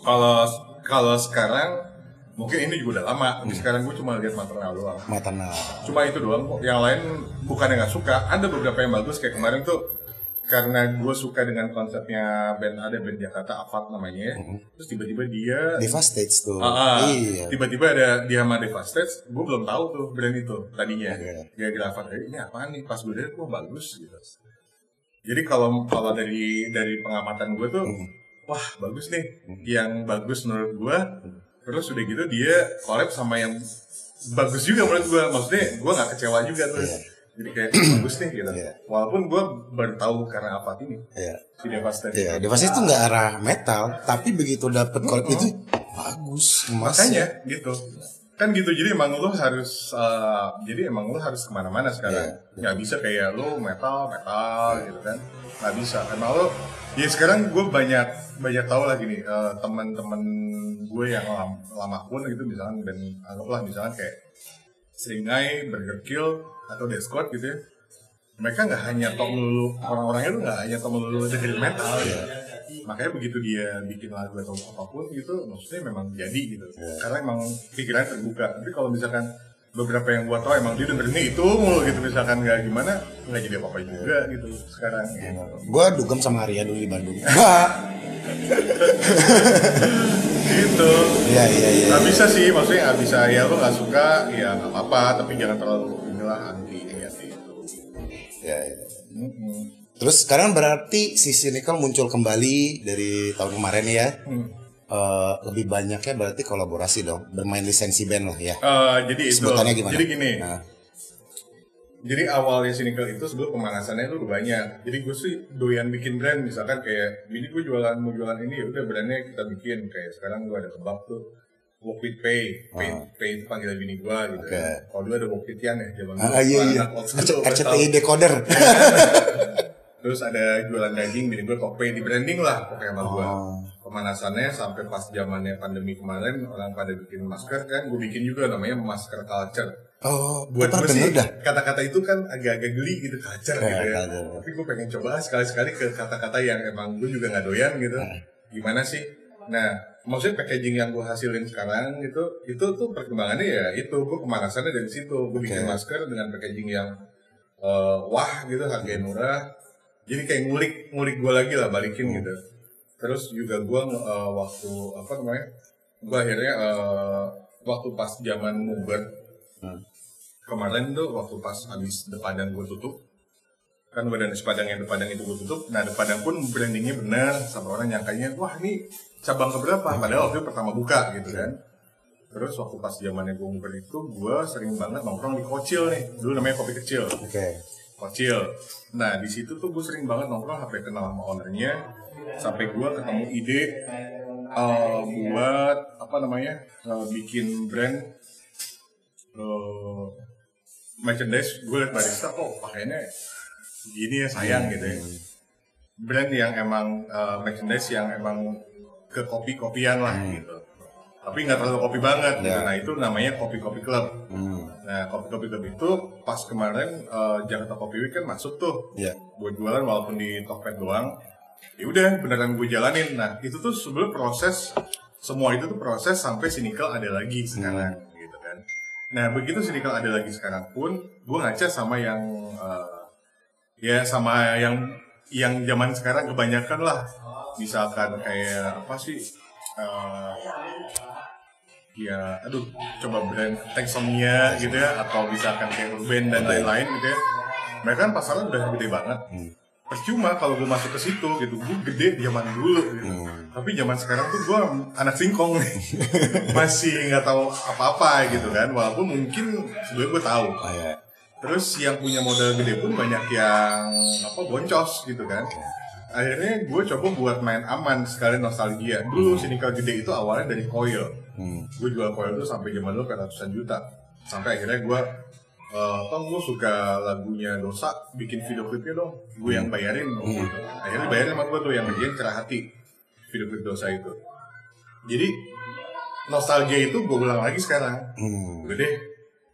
S1: kalau kalau sekarang mungkin ini juga udah lama. Tapi sekarang gue cuma lihat maternal doang.
S2: Maternal.
S1: cuma itu doang kok. Yang lain bukan yang nggak suka. Ada beberapa yang bagus kayak kemarin tuh karena gue suka dengan konsepnya band ada band Jakarta Avat namanya terus tiba-tiba dia
S2: Diva Stage tuh.
S1: Ah.
S2: Iya.
S1: tiba-tiba ada dia sama Devastates gue belum tahu tuh brand itu tadinya
S2: Oke.
S1: gara-gara Avat eh, ini apaan nih pas gue lihat gue bagus gitu jadi kalau kalau dari dari pengamatan gue tuh
S2: Hmm.
S1: wah bagus nih yang bagus menurut gue terus udah gitu dia collab sama yang bagus juga menurut gue maksudnya gue nggak kecewa juga tuh
S2: Iya.
S1: Jadi kayak bagus nih gitu
S2: Iya.
S1: walaupun gue baru tahu karena apa ini
S2: Iya.
S1: si Devastates
S2: Iya, Diva Stage itu nggak arah metal, tapi begitu dapet collab itu bagus, emas.
S1: makanya gitu kan gitu jadi emang lo harus eh, jadi emang lo harus ke mana-mana sekarang
S2: Iya.
S1: nggak bisa kayak lo metal metal gitu kan nggak bisa emang lo ya sekarang gue banyak banyak tahu lagi nih eh, teman-teman gue yang lama, lama pun gitu misalnya dan anggaplah misalnya kayak Seringai, Burger Kill atau Squad gitu ya. Mereka nggak hanya top melulu orang-orangnya tuh nggak hanya top melulu dengerin metal ya. Makanya begitu dia bikin lagu atau apa pun gitu maksudnya memang jadi gitu. Karena emang pikiran terbuka. Tapi kalau misalkan beberapa yang gua tau emang dia dengerinnya itu mulu gitu misalkan nggak gimana nggak jadi apa-apa juga gitu sekarang. Gitu.
S2: Gue dugem sama Arya dulu di Bandung.
S1: Gitu.
S2: Iya iya iya.
S1: nggak bisa sih maksudnya nggak bisa. Ya lo nggak suka. Ya nggak apa-apa. Tapi jangan terlalu anti ya. Mm-mm.
S2: Terus sekarang berarti si Cynical muncul kembali dari tahun kemarin ya.
S1: Hmm.
S2: Eh, lebih banyaknya berarti kolaborasi dong, bermain lisensi band lah ya.
S1: Eh, jadi itu
S2: Sebutannya gimana?
S1: jadi gini
S2: Nah,
S1: Jadi awalnya Cynical itu sebelum pemanasannya itu banyak. Jadi gue sih doyan bikin brand, misalkan kayak, ini gue jualan mau jualan ini ya udah brandnya kita bikin. Kayak sekarang gue ada kebab tuh, With Pay, Pay,
S2: Ah.
S1: Pay itu panggilan bini gue gitu.
S2: Oke.
S1: Kalau dulu ada Yan ya, zaman dulu.
S2: ah, iya iya. RCTI decoder.
S1: Terus ada jualan daging, bini gue Tokpay di branding lah pokoknya sama gue.
S2: Oh.
S1: Pemanasannya sampai pas zamannya pandemi kemarin orang pada bikin masker kan, gue bikin juga namanya masker culture.
S2: Oh,
S1: buat gue sih kata-kata itu kan agak-agak geli gitu kacer
S2: Ya,
S1: gitu ya
S2: kacer.
S1: tapi gue pengen coba sekali-sekali ke kata-kata yang emang gue juga nggak doyan gitu
S2: Nah.
S1: gimana sih nah maksudnya packaging yang gue hasilin sekarang gitu itu tuh perkembangannya ya itu gue pemanasannya dari situ gue bikin
S2: Oke.
S1: masker dengan packaging yang eh, wah gitu harganya murah jadi kayak ngulik ngulik gue lagi lah balikin
S2: Hmm.
S1: gitu terus juga gue eh, waktu apa namanya gue akhirnya eh, waktu pas zaman Uber
S2: Hmm.
S1: kemarin tuh waktu pas habis depadan gue tutup kan gue ada nasi padang yang depadang itu gue tutup nah depadang pun brandingnya bener sama orang nyangkanya wah ini cabang keberapa padahal waktu itu pertama buka gitu kan terus waktu pas zamannya gue ngumpul itu gue sering banget nongkrong di kocil nih dulu namanya kopi kecil
S2: Oke.
S1: kecil. Nah di situ tuh gue sering banget nongkrong sampai kenal sama ownernya, sampai gue ketemu ide uh, buat apa namanya uh, bikin brand uh, merchandise. Gue liat barista kok pakainya gini ya sayang gitu ya. Brand yang emang uh, merchandise yang emang ke kopi-kopian lah gitu. Tapi nggak terlalu kopi banget gitu.
S2: Ya.
S1: Nah itu namanya kopi-kopi club.
S2: Hmm.
S1: Nah, kopi-kopi club itu pas kemarin eh, Jakarta Coffee Week kan masuk tuh
S2: Ya.
S1: buat jualan walaupun di Tokped doang. Ya udah beneran gue jalanin. Nah, itu tuh sebelum proses semua itu tuh proses sampai Sinikel ada lagi sekarang gitu kan. Nah, begitu Sinikel ada lagi sekarang pun gue ngaca sama yang eh, ya sama yang yang zaman sekarang kebanyakan lah. Misalkan kayak apa sih eh, ya aduh coba brand Texomnia gitu ya atau misalkan kayak Urban dan lain-lain gitu ya. Mereka kan pasarnya udah gede banget. Percuma kalau gue masuk ke situ gitu. Gue gede zaman dulu gitu. tapi zaman sekarang tuh gue anak singkong nih. Masih nggak tahu apa-apa gitu kan. Walaupun mungkin sebenarnya gue tahu.
S2: Oh, ya.
S1: Terus yang punya modal gede pun banyak yang apa boncos gitu kan. Akhirnya gue coba buat main aman sekalian nostalgia. Dulu Sinikal gede itu awalnya dari coil.
S2: Hmm.
S1: Gue jual coil itu sampai zaman dulu ke ratusan juta. Sampai akhirnya gue eh apa gue suka lagunya Dosa bikin video klipnya dong. Gue yang bayarin. waktu itu. Akhirnya bayarin sama gue tuh yang bagian cerah hati video klip Dosa itu. Jadi nostalgia itu gue ulang lagi sekarang
S2: Hmm.
S1: gue deh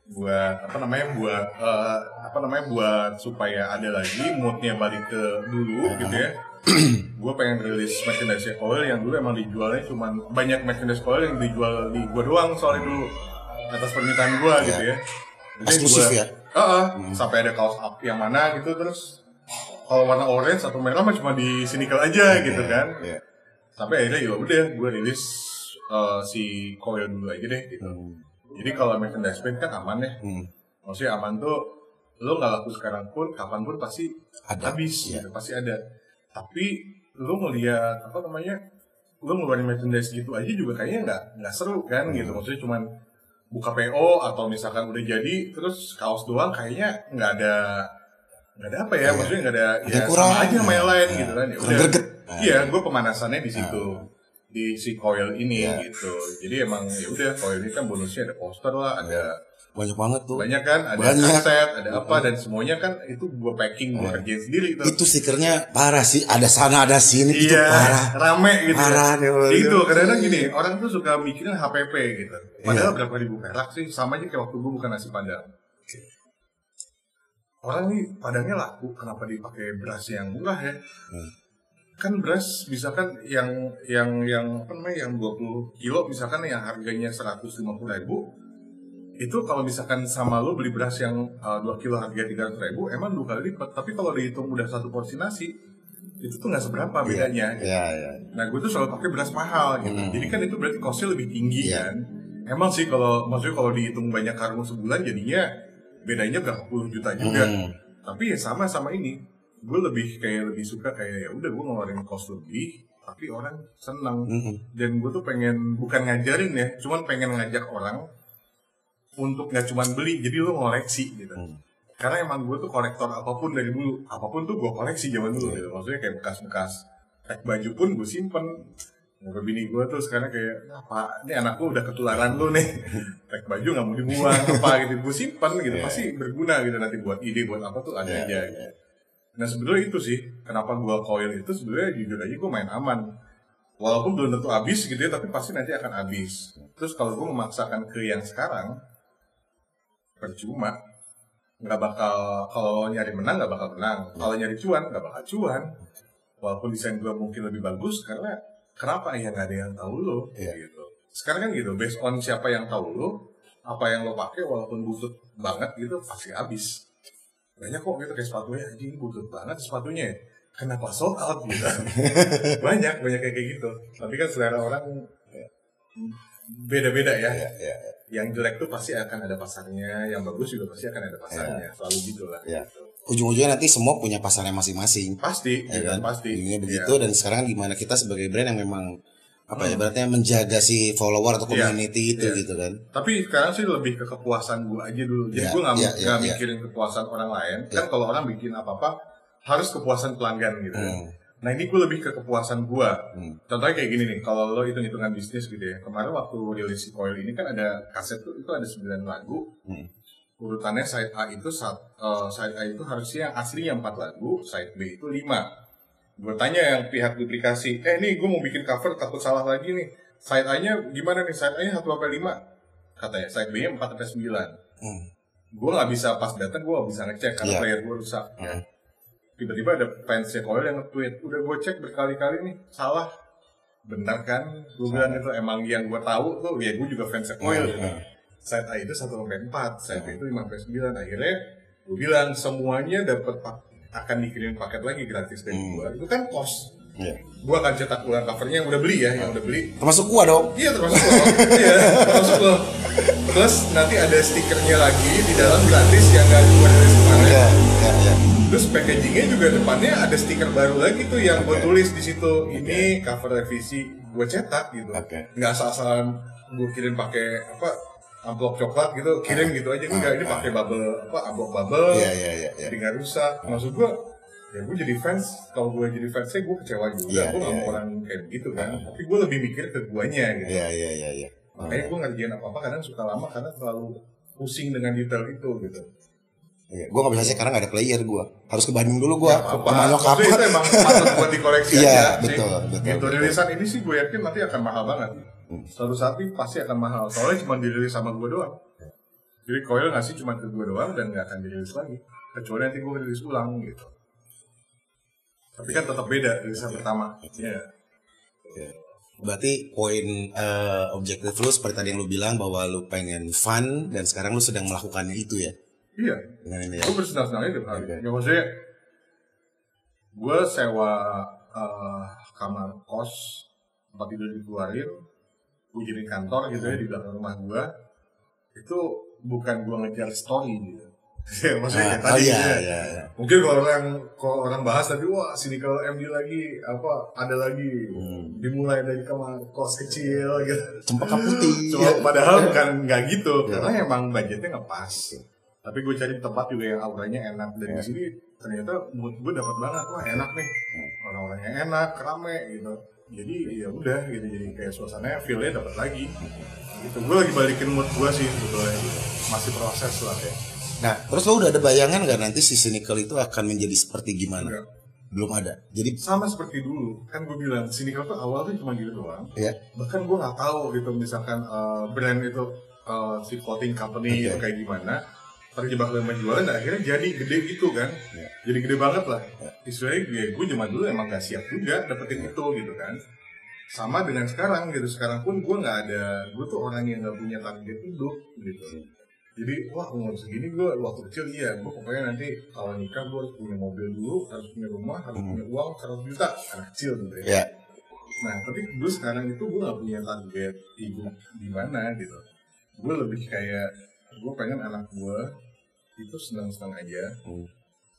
S1: buat apa namanya buat eh, apa namanya buat supaya ada lagi moodnya balik ke dulu gitu ya gue pengen rilis merchandise coil yang dulu emang dijualnya cuman banyak merchandise coil yang dijual di gue doang soalnya dulu atas permintaan gue gitu ya. Jadi
S2: Eksklusif
S1: gua-
S2: ya?
S1: Heeh, sampai ada kaos up yang mana gitu terus kalau warna orange atau merah mah cuma di Sinikel aja gitu kan.
S2: Iya.
S1: sampai akhirnya ya udah gue rilis eh, si coil dulu aja deh gitu. Jadi kalau merchandise print kan aman ya.
S2: Hmm.
S1: maksudnya aman tuh lo nggak laku sekarang pun kapan pun pasti
S2: Ada,
S1: habis
S2: iya.
S1: gitu pasti ada tapi lo ngeliat apa namanya lo ngeluarin merchandise gitu aja juga kayaknya nggak nggak seru kan
S2: Hmm.
S1: gitu maksudnya cuman buka PO atau misalkan udah jadi terus kaos doang kayaknya nggak ada nggak ada apa ya maksudnya nggak ada ya
S2: kurang.
S1: sama aja sama yang lain
S2: Iya.
S1: gitu kan ya udah. iya gue pemanasannya di situ di si coil ini
S2: Iya.
S1: gitu jadi emang ya udah coil ini kan bonusnya ada poster lah ada
S2: Banyak banget tuh.
S1: banyak kan ada
S2: Banyak.
S1: kaset ada apa dan semuanya kan itu gue packing gue kerjain sendiri gitu
S2: Itu stikernya parah sih. Ada sana ada sini itu
S1: iya
S2: parah.
S1: rame gitu
S2: Parah waduh.
S1: itu kadang-kadang gini orang tuh suka mikirin HPP gitu padahal
S2: Iya.
S1: berapa ribu perak sih sama aja kayak waktu gue bukan nasi padang orang nih padangnya laku kenapa dipakai beras yang murah ya
S2: Hmm.
S1: kan beras misalkan yang yang yang apa namanya yang 20 kilo misalkan yang harganya 150 ribu itu kalau misalkan sama lo beli beras yang uh, 2 kilo harga 300 ribu emang dua kali lipat tapi kalau dihitung udah satu porsi nasi itu tuh nggak seberapa bedanya
S2: Iya, iya.
S1: Nah, gue tuh selalu pakai beras mahal gitu.
S2: Hmm.
S1: Jadi kan itu berarti costnya lebih tinggi
S2: Iya.
S1: kan. Emang sih kalau maksudnya kalau dihitung banyak karung sebulan jadinya bedanya berapa puluh juta juga.
S2: Hmm.
S1: Tapi ya sama sama ini. Gue lebih kayak lebih suka kayak ya udah gue ngeluarin cost lebih tapi orang senang.
S2: Hmm.
S1: Dan gue tuh pengen bukan ngajarin ya, cuman pengen ngajak orang untuk nggak cuman beli, jadi lo ngoleksi gitu.
S2: Hmm.
S1: Karena emang gue tuh kolektor apa pun dari dulu, apa pun tuh gue koleksi zaman dulu
S2: Iya.
S1: gitu. Maksudnya kayak bekas-bekas tag baju pun gue simpen. Sampai bini gue tuh sekarang kayak, apa, ini anak gue udah ketularan lu nih. tag baju nggak mau dibuang, apa gitu. Gue simpen gitu,
S2: Iya.
S1: pasti berguna gitu nanti buat ide, buat apa tuh ada
S2: Iya,
S1: aja gitu. Nah sebenarnya itu sih, kenapa gue coil itu sebenarnya jujur aja gue main aman. Walaupun belum tentu habis gitu ya, tapi pasti nanti akan habis. Terus kalau gue memaksakan ke yang sekarang, percuma. Nggak bakal kalau nyari menang nggak bakal menang. Kalau nyari cuan nggak bakal cuan. Walaupun desain gue mungkin lebih bagus karena kenapa ya nggak ada yang tahu lo
S2: Iya.
S1: gitu. Sekarang kan gitu based on siapa yang tahu lo apa yang lo pakai walaupun butut banget gitu pasti habis. Banyak kok gitu kayak sepatunya anjing butut banget sepatunya. Ya. kenapa sold out gitu? Banyak banyak kayak gitu. Tapi kan selera orang beda-beda ya.
S2: Iya, iya.
S1: Yang jelek tuh pasti akan ada pasarnya, yang bagus juga pasti akan ada pasarnya, selalu gitu lah.
S2: Iya.
S1: gitu.
S2: ujung-ujungnya nanti semua punya pasarnya masing-masing.
S1: pasti
S2: Ya
S1: gitu,
S2: kan?
S1: pasti
S2: Ujungnya
S1: Iya.
S2: begitu dan sekarang gimana kita sebagai brand yang memang apa ya berarti menjaga si follower atau
S1: Iya,
S2: community itu
S1: iya.
S2: gitu kan.
S1: tapi sekarang sih lebih ke kepuasan gue aja dulu jadi
S2: Iya,
S1: gue nggak
S2: iya,
S1: nggak
S2: iya, iya.
S1: mikirin kepuasan orang lain
S2: Iya.
S1: kan kalau orang bikin apa apa harus kepuasan pelanggan gitu
S2: Hmm.
S1: Nah ini gue lebih ke kepuasan gue
S2: Hmm.
S1: contohnya kayak gini nih kalau lo hitung hitungan bisnis gitu ya kemarin waktu rilis si coil ini kan ada kaset tuh itu ada 9 lagu
S2: Hmm.
S1: urutannya side A itu saat side A itu harusnya yang aslinya 4 lagu side B itu 5 gue tanya yang pihak duplikasi eh nih gue mau bikin cover takut salah lagi nih side A nya gimana nih side A nya 1 sampai 5 katanya side B nya 4 sampai 9
S2: Hmm.
S1: gue nggak bisa pas datang gue nggak bisa ngecek karena
S2: Iya.
S1: player gue rusak ya. Tiba-tiba ada fansnya Coil yang nge-tweet udah gue cek berkali-kali nih salah benar kan gue bilang itu emang yang gue tahu tuh ya gue juga fansnya Coil
S2: Hmm. Hmm.
S1: side A itu 1 sampai 4 side B itu 5 sampai 9 akhirnya gue bilang semuanya dapat akan dikirim paket lagi gratis dari
S2: Hmm.
S1: gue itu kan cost
S2: Iya.
S1: gue akan cetak ulang covernya yang udah beli ya yang udah beli
S2: Termasuk gua dong.
S1: Iya termasuk lo. iya termasuk lo. Plus nanti ada stikernya lagi di dalam gratis yang nggak gue dari kemarin.
S2: Iya, iya, iya.
S1: Terus packagingnya juga depannya ada stiker baru lagi tuh yang gue
S2: Oke.
S1: tulis di situ. Ini cover revisi gue cetak gitu.
S2: Oke.
S1: Nggak asal-asalan gue kirim pakai apa amplop coklat gitu kirim gitu aja enggak ini pakai bubble apa amplop bubble
S2: Iya, iya, iya, iya.
S1: jadi nggak rusak maksud gue ya gue jadi fans kalau gue jadi fansnya gue kecewa juga
S2: Iya,
S1: gue nggak mau
S2: iya.
S1: orang kayak gitu kan tapi gue lebih mikir ke guanya gitu
S2: Iya, iya, iya, iya.
S1: makanya gue ngerjain apa apa kadang suka lama karena terlalu pusing dengan detail itu gitu
S2: Iya, gua nggak bisa sih karena nggak ada player gua. Harus ke Bandung dulu gua.
S1: Ya,
S2: ke nyokap.
S1: Itu emang patut buat dikoleksi
S2: Iya,
S1: aja
S2: betul,
S1: sih.
S2: betul,
S1: gitu
S2: betul.
S1: rilisan ini sih gue yakin nanti akan mahal banget
S2: Hmm.
S1: suatu saat ini pasti akan mahal soalnya cuma dirilis sama gue doang jadi Coil ngasih cuma ke gue doang dan nggak akan dirilis lagi kecuali nanti gue rilis ulang gitu tapi kan tetap beda rilisan pertama Iya.
S2: Berarti poin eh, objektif lu seperti tadi yang lu bilang bahwa lu pengen fun dan sekarang lu sedang melakukannya itu ya.
S1: Iya
S2: Dengan ini ya.
S1: gue bersenang-senang aja tiap hari.
S2: Oke.
S1: Ya maksudnya gue sewa eh, kamar kos tempat tidur dikeluarin, gue jadi kantor gitu ya di belakang rumah gue. Itu bukan gue ngejar story gitu. Ya, maksudnya kayak
S2: Ah, oh
S1: tadi
S2: iya,
S1: gitu ya.
S2: iya, iya.
S1: Mungkin kalau orang kalau orang bahas tadi wah sini kalau MD lagi apa ada lagi
S2: Hmm.
S1: dimulai dari kamar kos kecil gitu.
S2: Cempaka putih.
S1: Cuma
S2: Iya.
S1: padahal bukan nggak gitu,
S2: Iya.
S1: karena emang budgetnya nggak pas. Tapi gue cari tempat juga yang auranya enak. Dan
S2: Iya.
S1: di sini ternyata mood gue dapat banget. Wah enak nih. Orang-orangnya enak rame gitu. Jadi ya udah gitu. Jadi kayak suasananya feelnya dapat lagi. Gitu. Gue lagi balikin mood gue sih sebetulnya. Gitu. masih proses lah ya
S2: Nah, terus lu udah ada bayangan nggak nanti si Cynical itu akan menjadi seperti gimana?
S1: Enggak.
S2: Belum ada. Jadi
S1: sama seperti dulu. Kan gue bilang kalau tuh awal tuh cuma gitu doang.
S2: Ya.
S1: bahkan gue nggak tahu gitu. Misalkan eh, brand itu eh, si clothing company itu kayak gimana terjebak dalam penjualan dan akhirnya jadi gede gitu kan
S2: Ya.
S1: jadi gede banget lah istilahnya ya, gue zaman dulu emang gak siap juga dapetin itu gitu kan sama dengan sekarang gitu sekarang pun gue nggak ada gue tuh orang yang nggak punya target hidup gitu jadi wah umur segini gue waktu kecil iya gue pokoknya nanti kalau nikah gue harus punya mobil dulu harus punya rumah harus
S2: Hmm.
S1: punya uang 100 juta anak kecil gitu ya
S2: Ya.
S1: Nah, tapi gue sekarang itu gue gak punya target hidup di mana gitu. Gue lebih kayak gue pengen anak gue itu senang-senang aja.
S2: Hmm.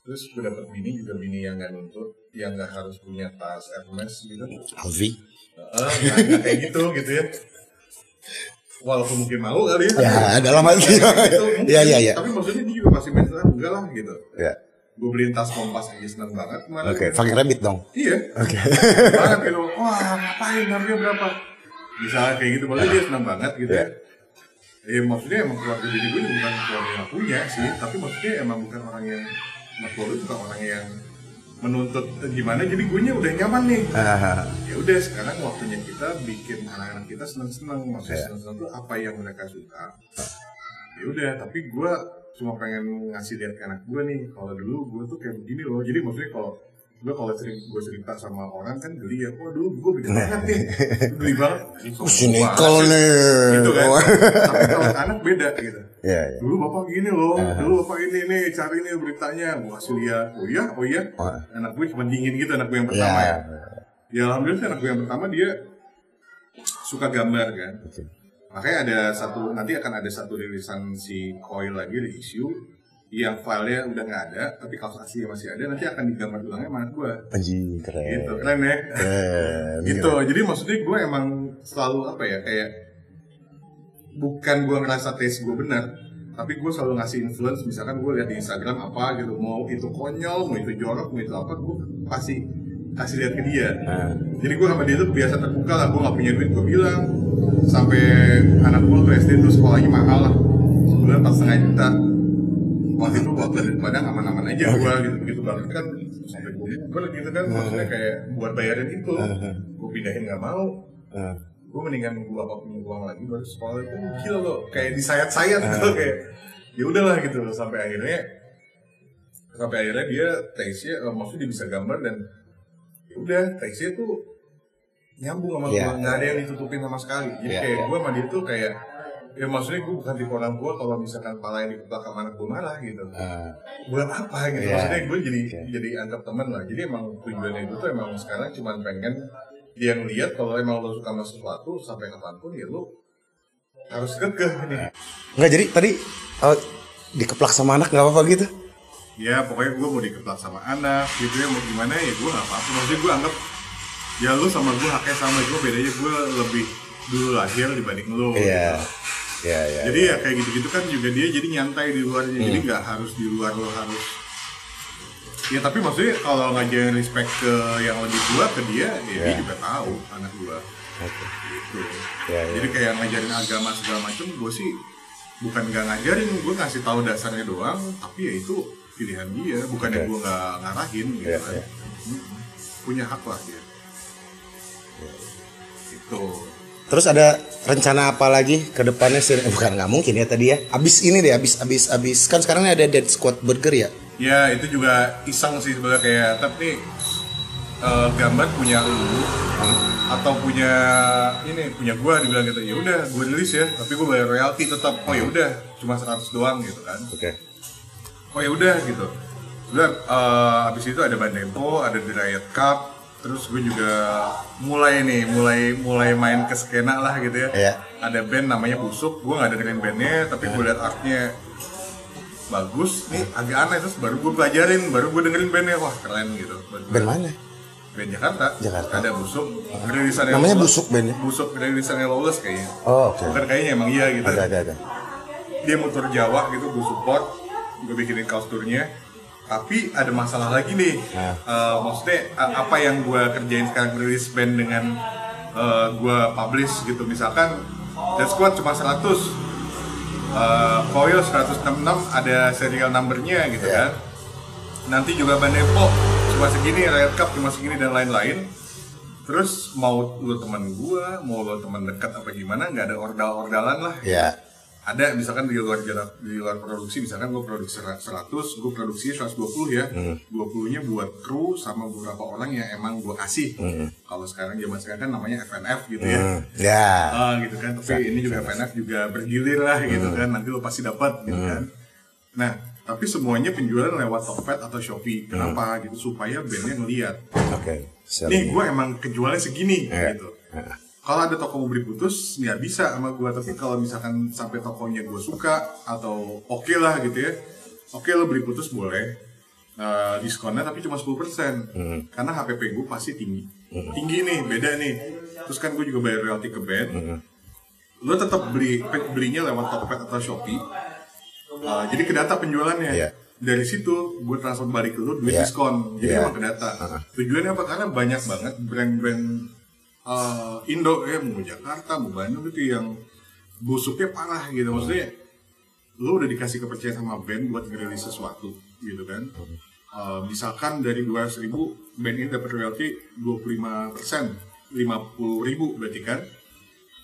S1: Terus gue dapet bini juga bini yang gak nuntut, yang gak harus punya tas Hermes gitu.
S2: Alvi.
S1: Nggak- nggak kayak gitu gitu ya. Walaupun mungkin mau kali ya.
S2: Ya, dalam hati.
S1: Gitu, mungkin.
S2: Iya, iya, iya.
S1: Tapi maksudnya dia juga masih mental enggak lah gitu.
S2: Ya.
S1: Gue beliin tas kompas aja seneng banget kemarin.
S2: Oke, fucking rabbit dong.
S1: Iya.
S2: Oke.
S1: banget gitu. Wah, ngapain harganya berapa? Misalnya kayak gitu, malah dia senang banget gitu ya. Ya maksudnya emang keluarga diri gue bukan keluarga yang punya sih, tapi maksudnya emang bukan orang yang mertua gue bukan orang yang menuntut gimana, jadi gue nya udah nyaman nih. Ya udah sekarang waktunya kita bikin anak-anak kita senang-senang, maksudnya
S2: Iya.
S1: senang-senang tuh apa yang mereka suka. Ya udah, tapi gue cuma pengen ngasih lihat ke anak gue nih, kalau dulu gue tuh kayak begini loh. Jadi maksudnya kalau gue kalau sering gue cerita sama orang kan geli ya, wah dulu gue beda banget nih, geli banget. Banget sih?
S2: nih.
S1: Gitu kan. Tapi kalau anak beda gitu.
S2: Ya, ya.
S1: Dulu bapak gini loh, dulu bapak ini nih cari nih beritanya, gue kasih lihat. Oh iya, oh iya.
S2: Wah.
S1: Anak gue cuma dingin gitu anak gue yang
S2: Ya.
S1: pertama ya. Ya alhamdulillah sih anak gue yang pertama dia suka gambar kan.
S2: Oke.
S1: Makanya ada satu nanti akan ada satu rilisan si Coil lagi di issue yang filenya udah nggak ada tapi kaos aslinya masih ada nanti akan digambar ulangnya mana gue
S2: Anjing keren.
S1: gitu keren ya.
S2: Keren.
S1: gitu jadi maksudnya gue emang selalu apa ya kayak bukan gue ngerasa taste gue benar tapi gue selalu ngasih influence misalkan gue lihat di Instagram apa gitu mau itu konyol mau itu jorok mau itu apa gue pasti kasih lihat ke dia.
S2: Nah,
S1: jadi gue sama dia tuh biasa terbuka lah gue gak punya duit gue bilang sampai anak gue ke SD tuh sekolahnya mahal lah sebulan empat setengah juta waktu itu waktu dari Padang aman-aman aja gue gitu gitu banget. Kan sampai gue uber gitu kan maksudnya kayak buat bayarin itu. Gue pindahin nggak mau.
S2: Nah.
S1: gue mendingan gue apa punya uang lagi baru sekolah. Itu gila loh kayak disayat-sayat gitu kayak ya udahlah gitu. Loh sampai akhirnya sampai akhirnya dia taste-nya eh, maksudnya dia bisa gambar dan ya udah taste-nya tuh nyambung sama
S2: Iya.
S1: gue nggak ada yang ditutupin sama sekali. Jadi
S2: Iya,
S1: kayak
S2: iya.
S1: gue sama dia tuh kayak ya maksudnya gue bukan tipe orang tua kalau misalkan pala yang dikeplak sama anak gue marah gitu
S2: Ah,
S1: buat apa gitu
S2: Iya.
S1: maksudnya gue jadi
S2: Oke.
S1: jadi anggap teman lah jadi emang tujuannya itu tuh emang sekarang cuma pengen dia ngeliat kalau emang lo suka sama sesuatu sampai kapan pun ya lo harus kekeh nih
S2: Enggak jadi tadi oh, dikeplak sama anak nggak apa-apa gitu.
S1: ya pokoknya gue mau dikeplak sama anak gitu ya mau gimana ya gue gak apa-apa maksudnya gue anggap ya lo sama gue haknya sama gue bedanya gue lebih dulu lahir dibanding lo
S2: Iya. Iya, iya.
S1: jadi ya kayak gitu-gitu kan juga dia jadi nyantai di luarnya jadi nggak harus di luar lo harus ya tapi maksudnya kalau ngajarin respect ke yang lebih tua ke dia ya dia
S2: Ya.
S1: juga tahu anak gua
S2: Oke.
S1: gitu
S2: Ya, ya.
S1: jadi kayak ngajarin agama segala macam gue sih bukan nggak ngajarin gue ngasih tahu dasarnya doang tapi ya itu pilihan dia bukannya
S2: Oke.
S1: gue nggak ngarahin gitu
S2: Ya,
S1: kan
S2: ya.
S1: Mm-mm. punya hak lah dia itu
S2: Terus ada rencana apa lagi ke depannya sih? Eh, bukan nggak mungkin ya tadi ya. Abis ini deh, abis abis abis kan sekarang ini ada Dead Squad Burger ya.
S1: Ya itu juga iseng sih sebenarnya kayak tapi eh, gambar punya lu atau punya ini punya gua dibilang gitu ya udah gue rilis ya tapi gue bayar royalti tetap oh ya udah cuma 100 doang gitu kan
S2: Oke.
S1: oh ya udah gitu udah eh, habis itu ada Bandempo ada The Riot Cup terus gue juga mulai nih mulai mulai main ke skena lah gitu ya
S2: Iya.
S1: ada band namanya Busuk gue nggak dengerin bandnya tapi gue liat artnya bagus nih agak aneh terus baru gue pelajarin baru gue dengerin bandnya wah keren gitu
S2: Band mana?
S1: band Jakarta
S2: Jakarta.
S1: ada Busuk rilisannya
S2: Namanya
S1: Lawless.
S2: Busuk bandnya?
S1: Busuk rilisannya Lawless kayaknya
S2: Oh, oke.
S1: bukan kayaknya emang iya gitu
S2: Ada ada ada.
S1: dia motor Jawa gitu gue support gue bikinin kaos turnya tapi ada masalah lagi nih
S2: Nah.
S1: Eh, maksudnya apa yang gue kerjain sekarang rilis band dengan eh, gue publish gitu misalkan Death Squad cuma 100 uh, Koyo 166 ada serial numbernya gitu
S2: Iya.
S1: kan nanti juga Band Depok cuma segini Riot Cup cuma segini dan lain-lain terus mau lu teman gua mau lu teman dekat apa gimana nggak ada ordal-ordalan lah
S2: Ya.
S1: Ada misalkan di luar di luar produksi misalkan gue produksi 100 gue produksi 120 ya 20 nya buat kru sama beberapa orang yang emang gue kasih kalau sekarang zaman sekarang kan namanya FNF gitu ya
S2: Hmm. Ya.
S1: Ah gitu kan, tapi ini juga FNF juga bergilir lah gitu kan, nanti lo pasti dapat gitu kan. Nah, tapi semuanya penjualan lewat Tokped atau Shopee. Kenapa gitu? Supaya bandnya ngeliat.
S2: Oke. Siap.
S1: Nih, gue emang kejualnya segini
S2: Iya.
S1: gitu. Kalau ada toko mau beli putus, nggak bisa sama gue. Tapi kalau misalkan sampai tokonya gue suka atau oke lah gitu ya, oke lo beli putus boleh. Eh, diskonnya tapi cuma 10% karena HPP gue pasti tinggi. Tinggi nih beda nih. Terus kan gue juga bayar royalti ke band lo tetap beli belinya lewat Tokped atau Shopee. Uh, jadi ke data penjualannya.
S2: Iya.
S1: dari situ gue transfer balik ke lo duit
S2: Iya.
S1: diskon. Jadi
S2: Iya.
S1: emang ke data. Tujuannya apa? Karena banyak banget brand-brand uh, Indo ya mau Jakarta mau Bandung gitu yang busuknya parah gitu. Maksudnya lo udah dikasih kepercayaan sama band buat ngerilis sesuatu gitu kan. Uh, misalkan dari 200 ribu band ini dapat royalti 25 persen 50 ribu berarti kan.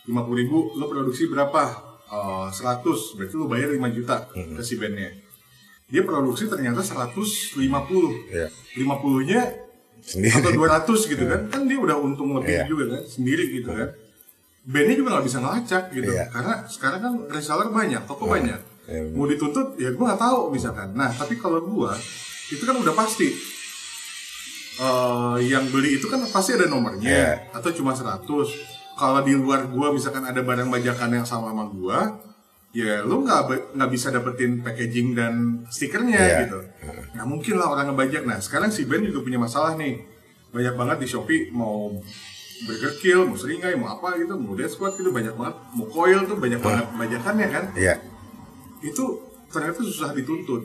S1: 50 ribu lo produksi berapa? Eh, 100 berarti lo bayar 5 juta ke si bandnya. Dia produksi ternyata 150
S2: Iya.
S1: 50 nya
S2: Sendiri.
S1: atau 200 gitu kan kan dia udah untung lebih
S2: Iya.
S1: juga kan sendiri gitu kan bandnya juga nggak bisa ngelacak gitu
S2: Iya.
S1: karena sekarang kan reseller banyak toko banyak
S2: Iya, bener.
S1: mau dituntut ya gue nggak tahu misalkan nah tapi kalau gue itu kan udah pasti Eh, yang beli itu kan pasti ada nomornya
S2: Iya.
S1: atau cuma 100 kalau di luar gua misalkan ada barang bajakan yang sama sama gua ya lu nggak nggak bisa dapetin packaging dan stikernya
S2: Iya.
S1: gitu nggak mungkin lah orang ngebajak nah sekarang si Ben juga punya masalah nih banyak banget di Shopee mau Burger Kill, mau seringai, mau apa gitu, mau Death Squad gitu banyak banget, mau coil tuh banyak banget bajakannya kan
S2: Iya.
S1: itu ternyata susah dituntut.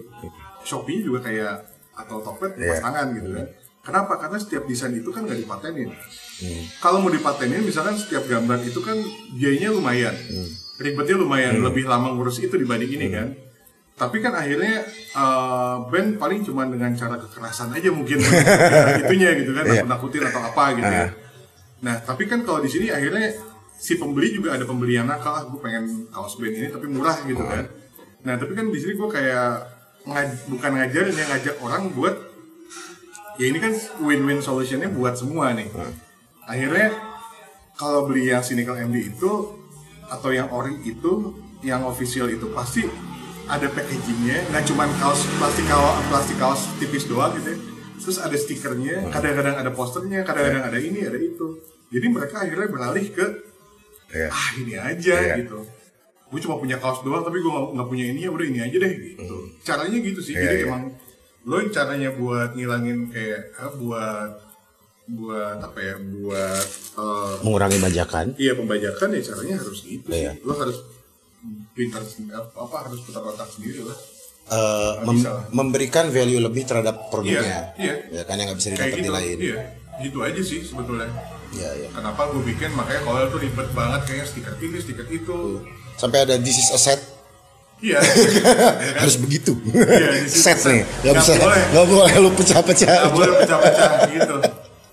S1: Shopee juga kayak atau Tokped
S2: Iya.
S1: pas tangan gitu kan. Kenapa? Karena setiap desain itu kan nggak dipatenin.
S2: Hmm.
S1: Kalau mau dipatenin, misalkan setiap gambar itu kan biayanya lumayan,
S2: Hmm.
S1: Ribetnya lumayan, lebih lama ngurus itu dibanding ini kan. Tapi kan akhirnya eh, band paling cuma dengan cara kekerasan aja mungkin ya, itunya gitu kan,
S2: Iya.
S1: nakut-nakutin atau apa gitu ya. Nah, tapi kan kalau di sini akhirnya si pembeli juga ada pembeli yang nakal, ah, gue pengen kaos band ini tapi murah gitu kan. Nah, tapi kan di sini gue kayak ngaj- bukan ngajarin ya ngajak orang buat ya ini kan win-win solutionnya buat semua nih. Akhirnya kalau beli yang cynical MD itu atau yang ori itu, yang official itu pasti ada packagingnya, nggak cuma kaos plastik kaos plastik kaos tipis doang gitu ya. Terus ada stikernya, kadang-kadang ada posternya, kadang-kadang ada ini, ada itu. Jadi mereka akhirnya beralih ke
S2: Iya.
S1: ah ini aja
S2: Iya.
S1: gitu. Gue cuma punya kaos doang, tapi gue nggak punya ini ya udah ini aja deh gitu. Caranya gitu sih.
S2: Iya,
S1: Jadi
S2: iya.
S1: emang lo caranya buat ngilangin kayak ah, buat buat apa ya buat eh,
S2: Mengurangi bajakan.
S1: Iya pembajakan ya caranya harus gitu
S2: Iya.
S1: sih. Lo harus pintar apa, harus putar otak sendiri lah.
S2: Eh, mem- memberikan value lebih terhadap produknya.
S1: Iya,
S2: Ya
S1: iya.
S2: kan yang nggak bisa didapat di
S1: gitu.
S2: lain.
S1: Iya. Gitu aja sih sebetulnya.
S2: Iya, iya.
S1: Kenapa gue bikin makanya kalau tuh ribet banget kayak stiker ini, stiker itu.
S2: Sampai ada this is a set
S1: Iya. Ya kan?
S2: harus begitu.
S1: Iya,
S2: set
S1: set.
S2: nih. Gak
S1: Nggak
S2: bisa
S1: boleh.
S2: nggak boleh lu pecah-pecah.
S1: Nggak boleh pecah-pecah gitu.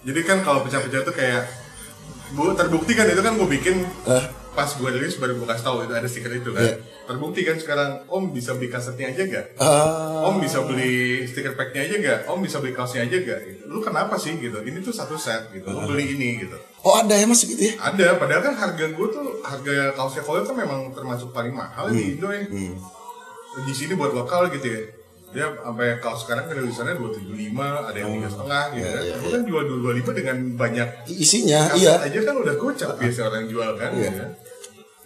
S1: Jadi kan kalau pecah-pecah tuh kayak bu terbukti kan itu kan gue bikin pas gue rilis baru gue kasih tahu itu ada stiker itu kan.
S2: Iya.
S1: Terbukti kan sekarang Om bisa beli kasetnya aja gak?
S2: Ah,
S1: Om bisa beli stiker packnya aja gak? Om bisa beli kaosnya aja gak? Gitu. Lu kenapa sih gitu? Ini tuh satu set gitu. Lu beli ini gitu.
S2: oh ada ya masuk gitu ya?
S1: Ada, padahal kan harga gue tuh harga kaosnya Koyo kan memang termasuk paling mahal di Indo ya. Di sini buat lokal gitu ya. Dia sampai kaos sekarang kan tulisannya 275, ada yang tiga setengah gitu kan. Tapi kan jual 225 dengan banyak
S2: Isinya iya.
S1: aja kan udah gocap biasa orang yang jual kan.
S2: Iya.
S1: kan.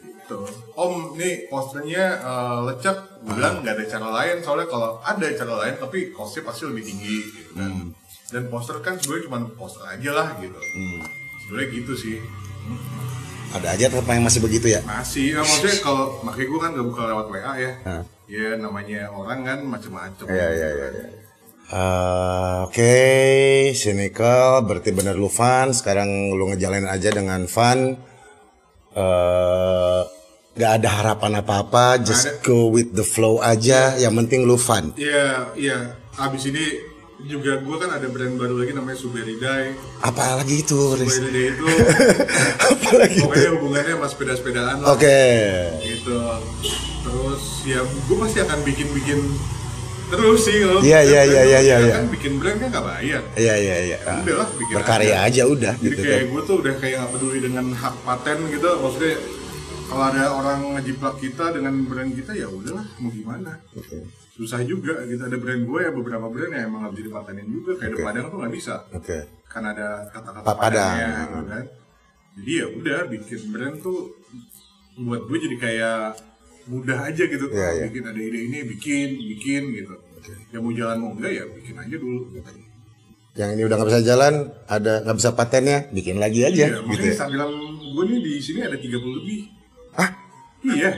S1: Gitu. Om, nih posternya eh, lecek, gue bilang nggak ada cara lain soalnya kalau ada cara lain tapi costnya pasti lebih tinggi gitu kan.
S2: Hmm.
S1: Dan poster kan sebenarnya cuma poster aja lah gitu.
S2: Hmm.
S1: Sebenarnya gitu sih.
S2: Ada aja tetap yang masih begitu ya.
S1: Masih, ya, maksudnya kalau makanya gue kan gak buka lewat WA ya.
S2: Hah.
S1: Ya namanya orang kan macem-macem.
S2: Iya, iya, iya, iya. Eh, Oke, cynical berarti bener lu fun. Sekarang lu ngejalanin aja dengan fun. Eh, gak ada harapan apa-apa, just go with the flow aja. Yang penting lu fun.
S1: Iya, iya. Abis ini juga gue kan ada brand baru lagi namanya Suberidai.
S2: Apa lagi itu?
S1: Suberidai itu
S2: Apa lagi itu?
S1: pokoknya hubungannya sama sepeda-sepedaan lah.
S2: Oke.
S1: Gitu. Terus ya gue pasti akan bikin-bikin terus sih kalau
S2: Iya, iya, iya, iya, iya, iya.
S1: kan bikin brand kan gak bayar.
S2: Iya, iya, iya.
S1: Udah lah, bikin
S2: Berkarya
S1: aja.
S2: aja udah
S1: Jadi
S2: gitu
S1: kayak
S2: kan.
S1: gue tuh udah kayak gak peduli dengan hak paten gitu maksudnya kalau ada orang ngejiplak kita dengan brand kita ya udahlah mau gimana
S2: Oke.
S1: Susah juga gitu ada brand gue ya beberapa brand yang emang gak bisa dipatenin juga kayak
S2: Oke.
S1: Depadang tuh nggak bisa
S2: Oke.
S1: kan ada kata-kata
S2: Padang.
S1: padannya gitu kan jadi ya udah bikin brand tuh buat gue jadi kayak mudah aja gitu
S2: Iya, iya.
S1: bikin ada ide ini bikin bikin gitu ya mau jalan mau enggak ya bikin aja dulu gitu.
S2: Yang ini udah nggak bisa jalan, ada nggak bisa patennya, bikin lagi aja
S1: Iya,
S2: gitu
S1: makanya
S2: ya.
S1: Gue nih di sini ada 30 lebih.
S2: Hah?
S1: Iya.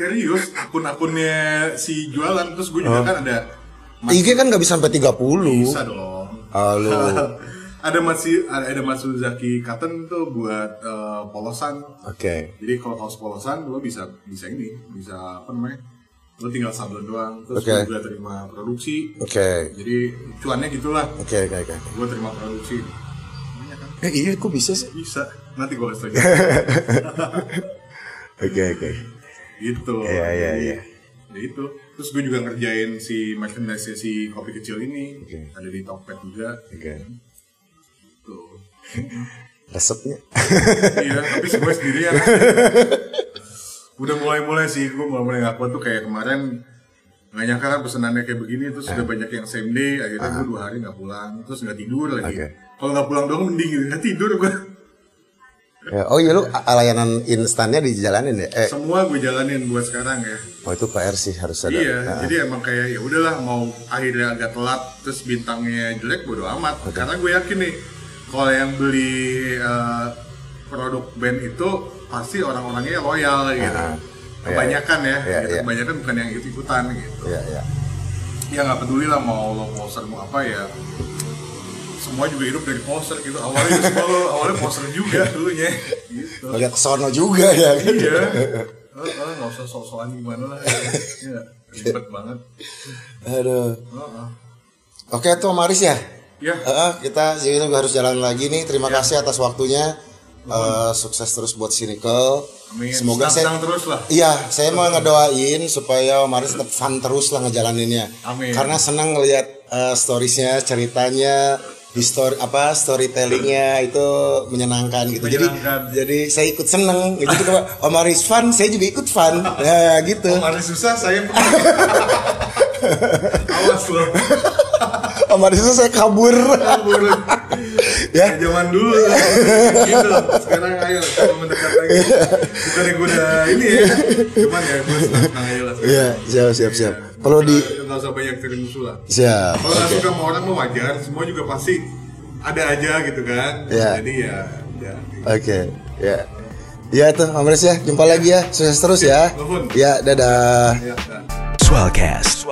S1: Serius, akun-akunnya si jualan terus gue juga kan ada Mas-
S2: IG kan nggak bisa sampai 30.
S1: bisa dong.
S2: Halo.
S1: ada masih ada, ada Matsuzaki Cotton tuh buat eh, polosan.
S2: Oke.
S1: Jadi kalau kaos polosan lo bisa bisa ini, bisa apa namanya? Lo tinggal sablon doang. Terus
S2: Oke.
S1: gue juga terima produksi.
S2: Oke.
S1: Jadi cuannya gitulah.
S2: Oke, oke, oke.
S1: Gue terima produksi. Banyak kan?
S2: Eh, iya kok bisa sih?
S1: Bisa. Nanti gue kasih tau.
S2: Oke, oke.
S1: Gitu
S2: Iya, iya, iya.
S1: ya itu terus gue juga ngerjain si merchandise si kopi kecil ini
S2: Oke.
S1: ada di Tokped juga
S2: Oke.
S1: tuh
S2: Resepnya.
S1: iya tapi semua sendirian udah mulai-mulai sih gue mulai-mulai ngaku tuh kayak kemarin nggak nyangka kan pesenannya kayak begini terus udah banyak yang same day akhirnya gue dua hari nggak pulang terus nggak tidur lagi
S2: Oke.
S1: kalau nggak pulang doang mending gitu nggak tidur gue
S2: Ya, oh iya lu layanan instannya dijalanin ya? Eh,
S1: Semua gue jalanin buat sekarang ya.
S2: oh itu PR sih harus ada.
S1: Iya,
S2: Nah,
S1: jadi emang kayak ya udahlah mau akhirnya agak telat terus bintangnya jelek bodo amat. Karena gue yakin nih kalau yang beli eh, produk band itu pasti orang-orangnya loyal gitu.
S2: Ah,
S1: Kebanyakan ya,
S2: Iya,
S1: gitu.
S2: iya.
S1: kebanyakan bukan yang ikut-ikutan gitu.
S2: Iya, iya.
S1: Ya nggak peduli lah mau lo mau apa ya. Semua juga hidup dari poster gitu. Awalnya semua lo- awalnya poster juga dulunya. Gitu.
S2: Ngeliat kesono juga ya kan?
S1: Iya. Heeh, nggak usah sok-sokan gimana lah. Iya, ribet banget.
S2: Aduh.
S1: Heeh.
S2: Oke tuh Maris ya.
S1: Ya,
S2: Heeh, kita jadi juga harus jalan lagi nih. Terima kasih atas waktunya. Eh, sukses terus buat Cynical.
S1: amin.
S2: Semoga saya
S1: Senang terus lah.
S2: Iya, saya mau ngedoain supaya Om Aris tetap fun terus lah ngejalaninnya.
S1: Amin.
S2: Karena senang ngelihat eh, storiesnya, ceritanya, histori apa storytellingnya itu menyenangkan gitu.
S1: Menyenangkan.
S2: Jadi jadi saya ikut seneng. Jadi kalau Om Aris fun, saya juga ikut fun. Ya gitu.
S1: Om Aris susah, saya Awas loh.
S2: Om Aris itu saya kabur.
S1: Kabur.
S2: ya.
S1: Zaman dulu. gitu. Sekarang ayo kalau mendekat lagi. Bukannya gue udah ini ya. Cuman ya gue senang aja lah.
S2: Iya, siap siap siap. Kalau di
S1: Nggak usah banyak kirim musuh lah.
S2: siap.
S1: Kalau nggak suka sama orang mah wajar. Semua juga pasti ada aja gitu kan.
S2: Iya.
S1: Jadi ya. ya.
S2: Oke, ya. Ya tuh, Om Aris ya. Jumpa lagi ya. Sukses terus ya.
S1: Nuhun.
S2: Ya, dadah.
S1: Ya, dah.
S3: Swellcast.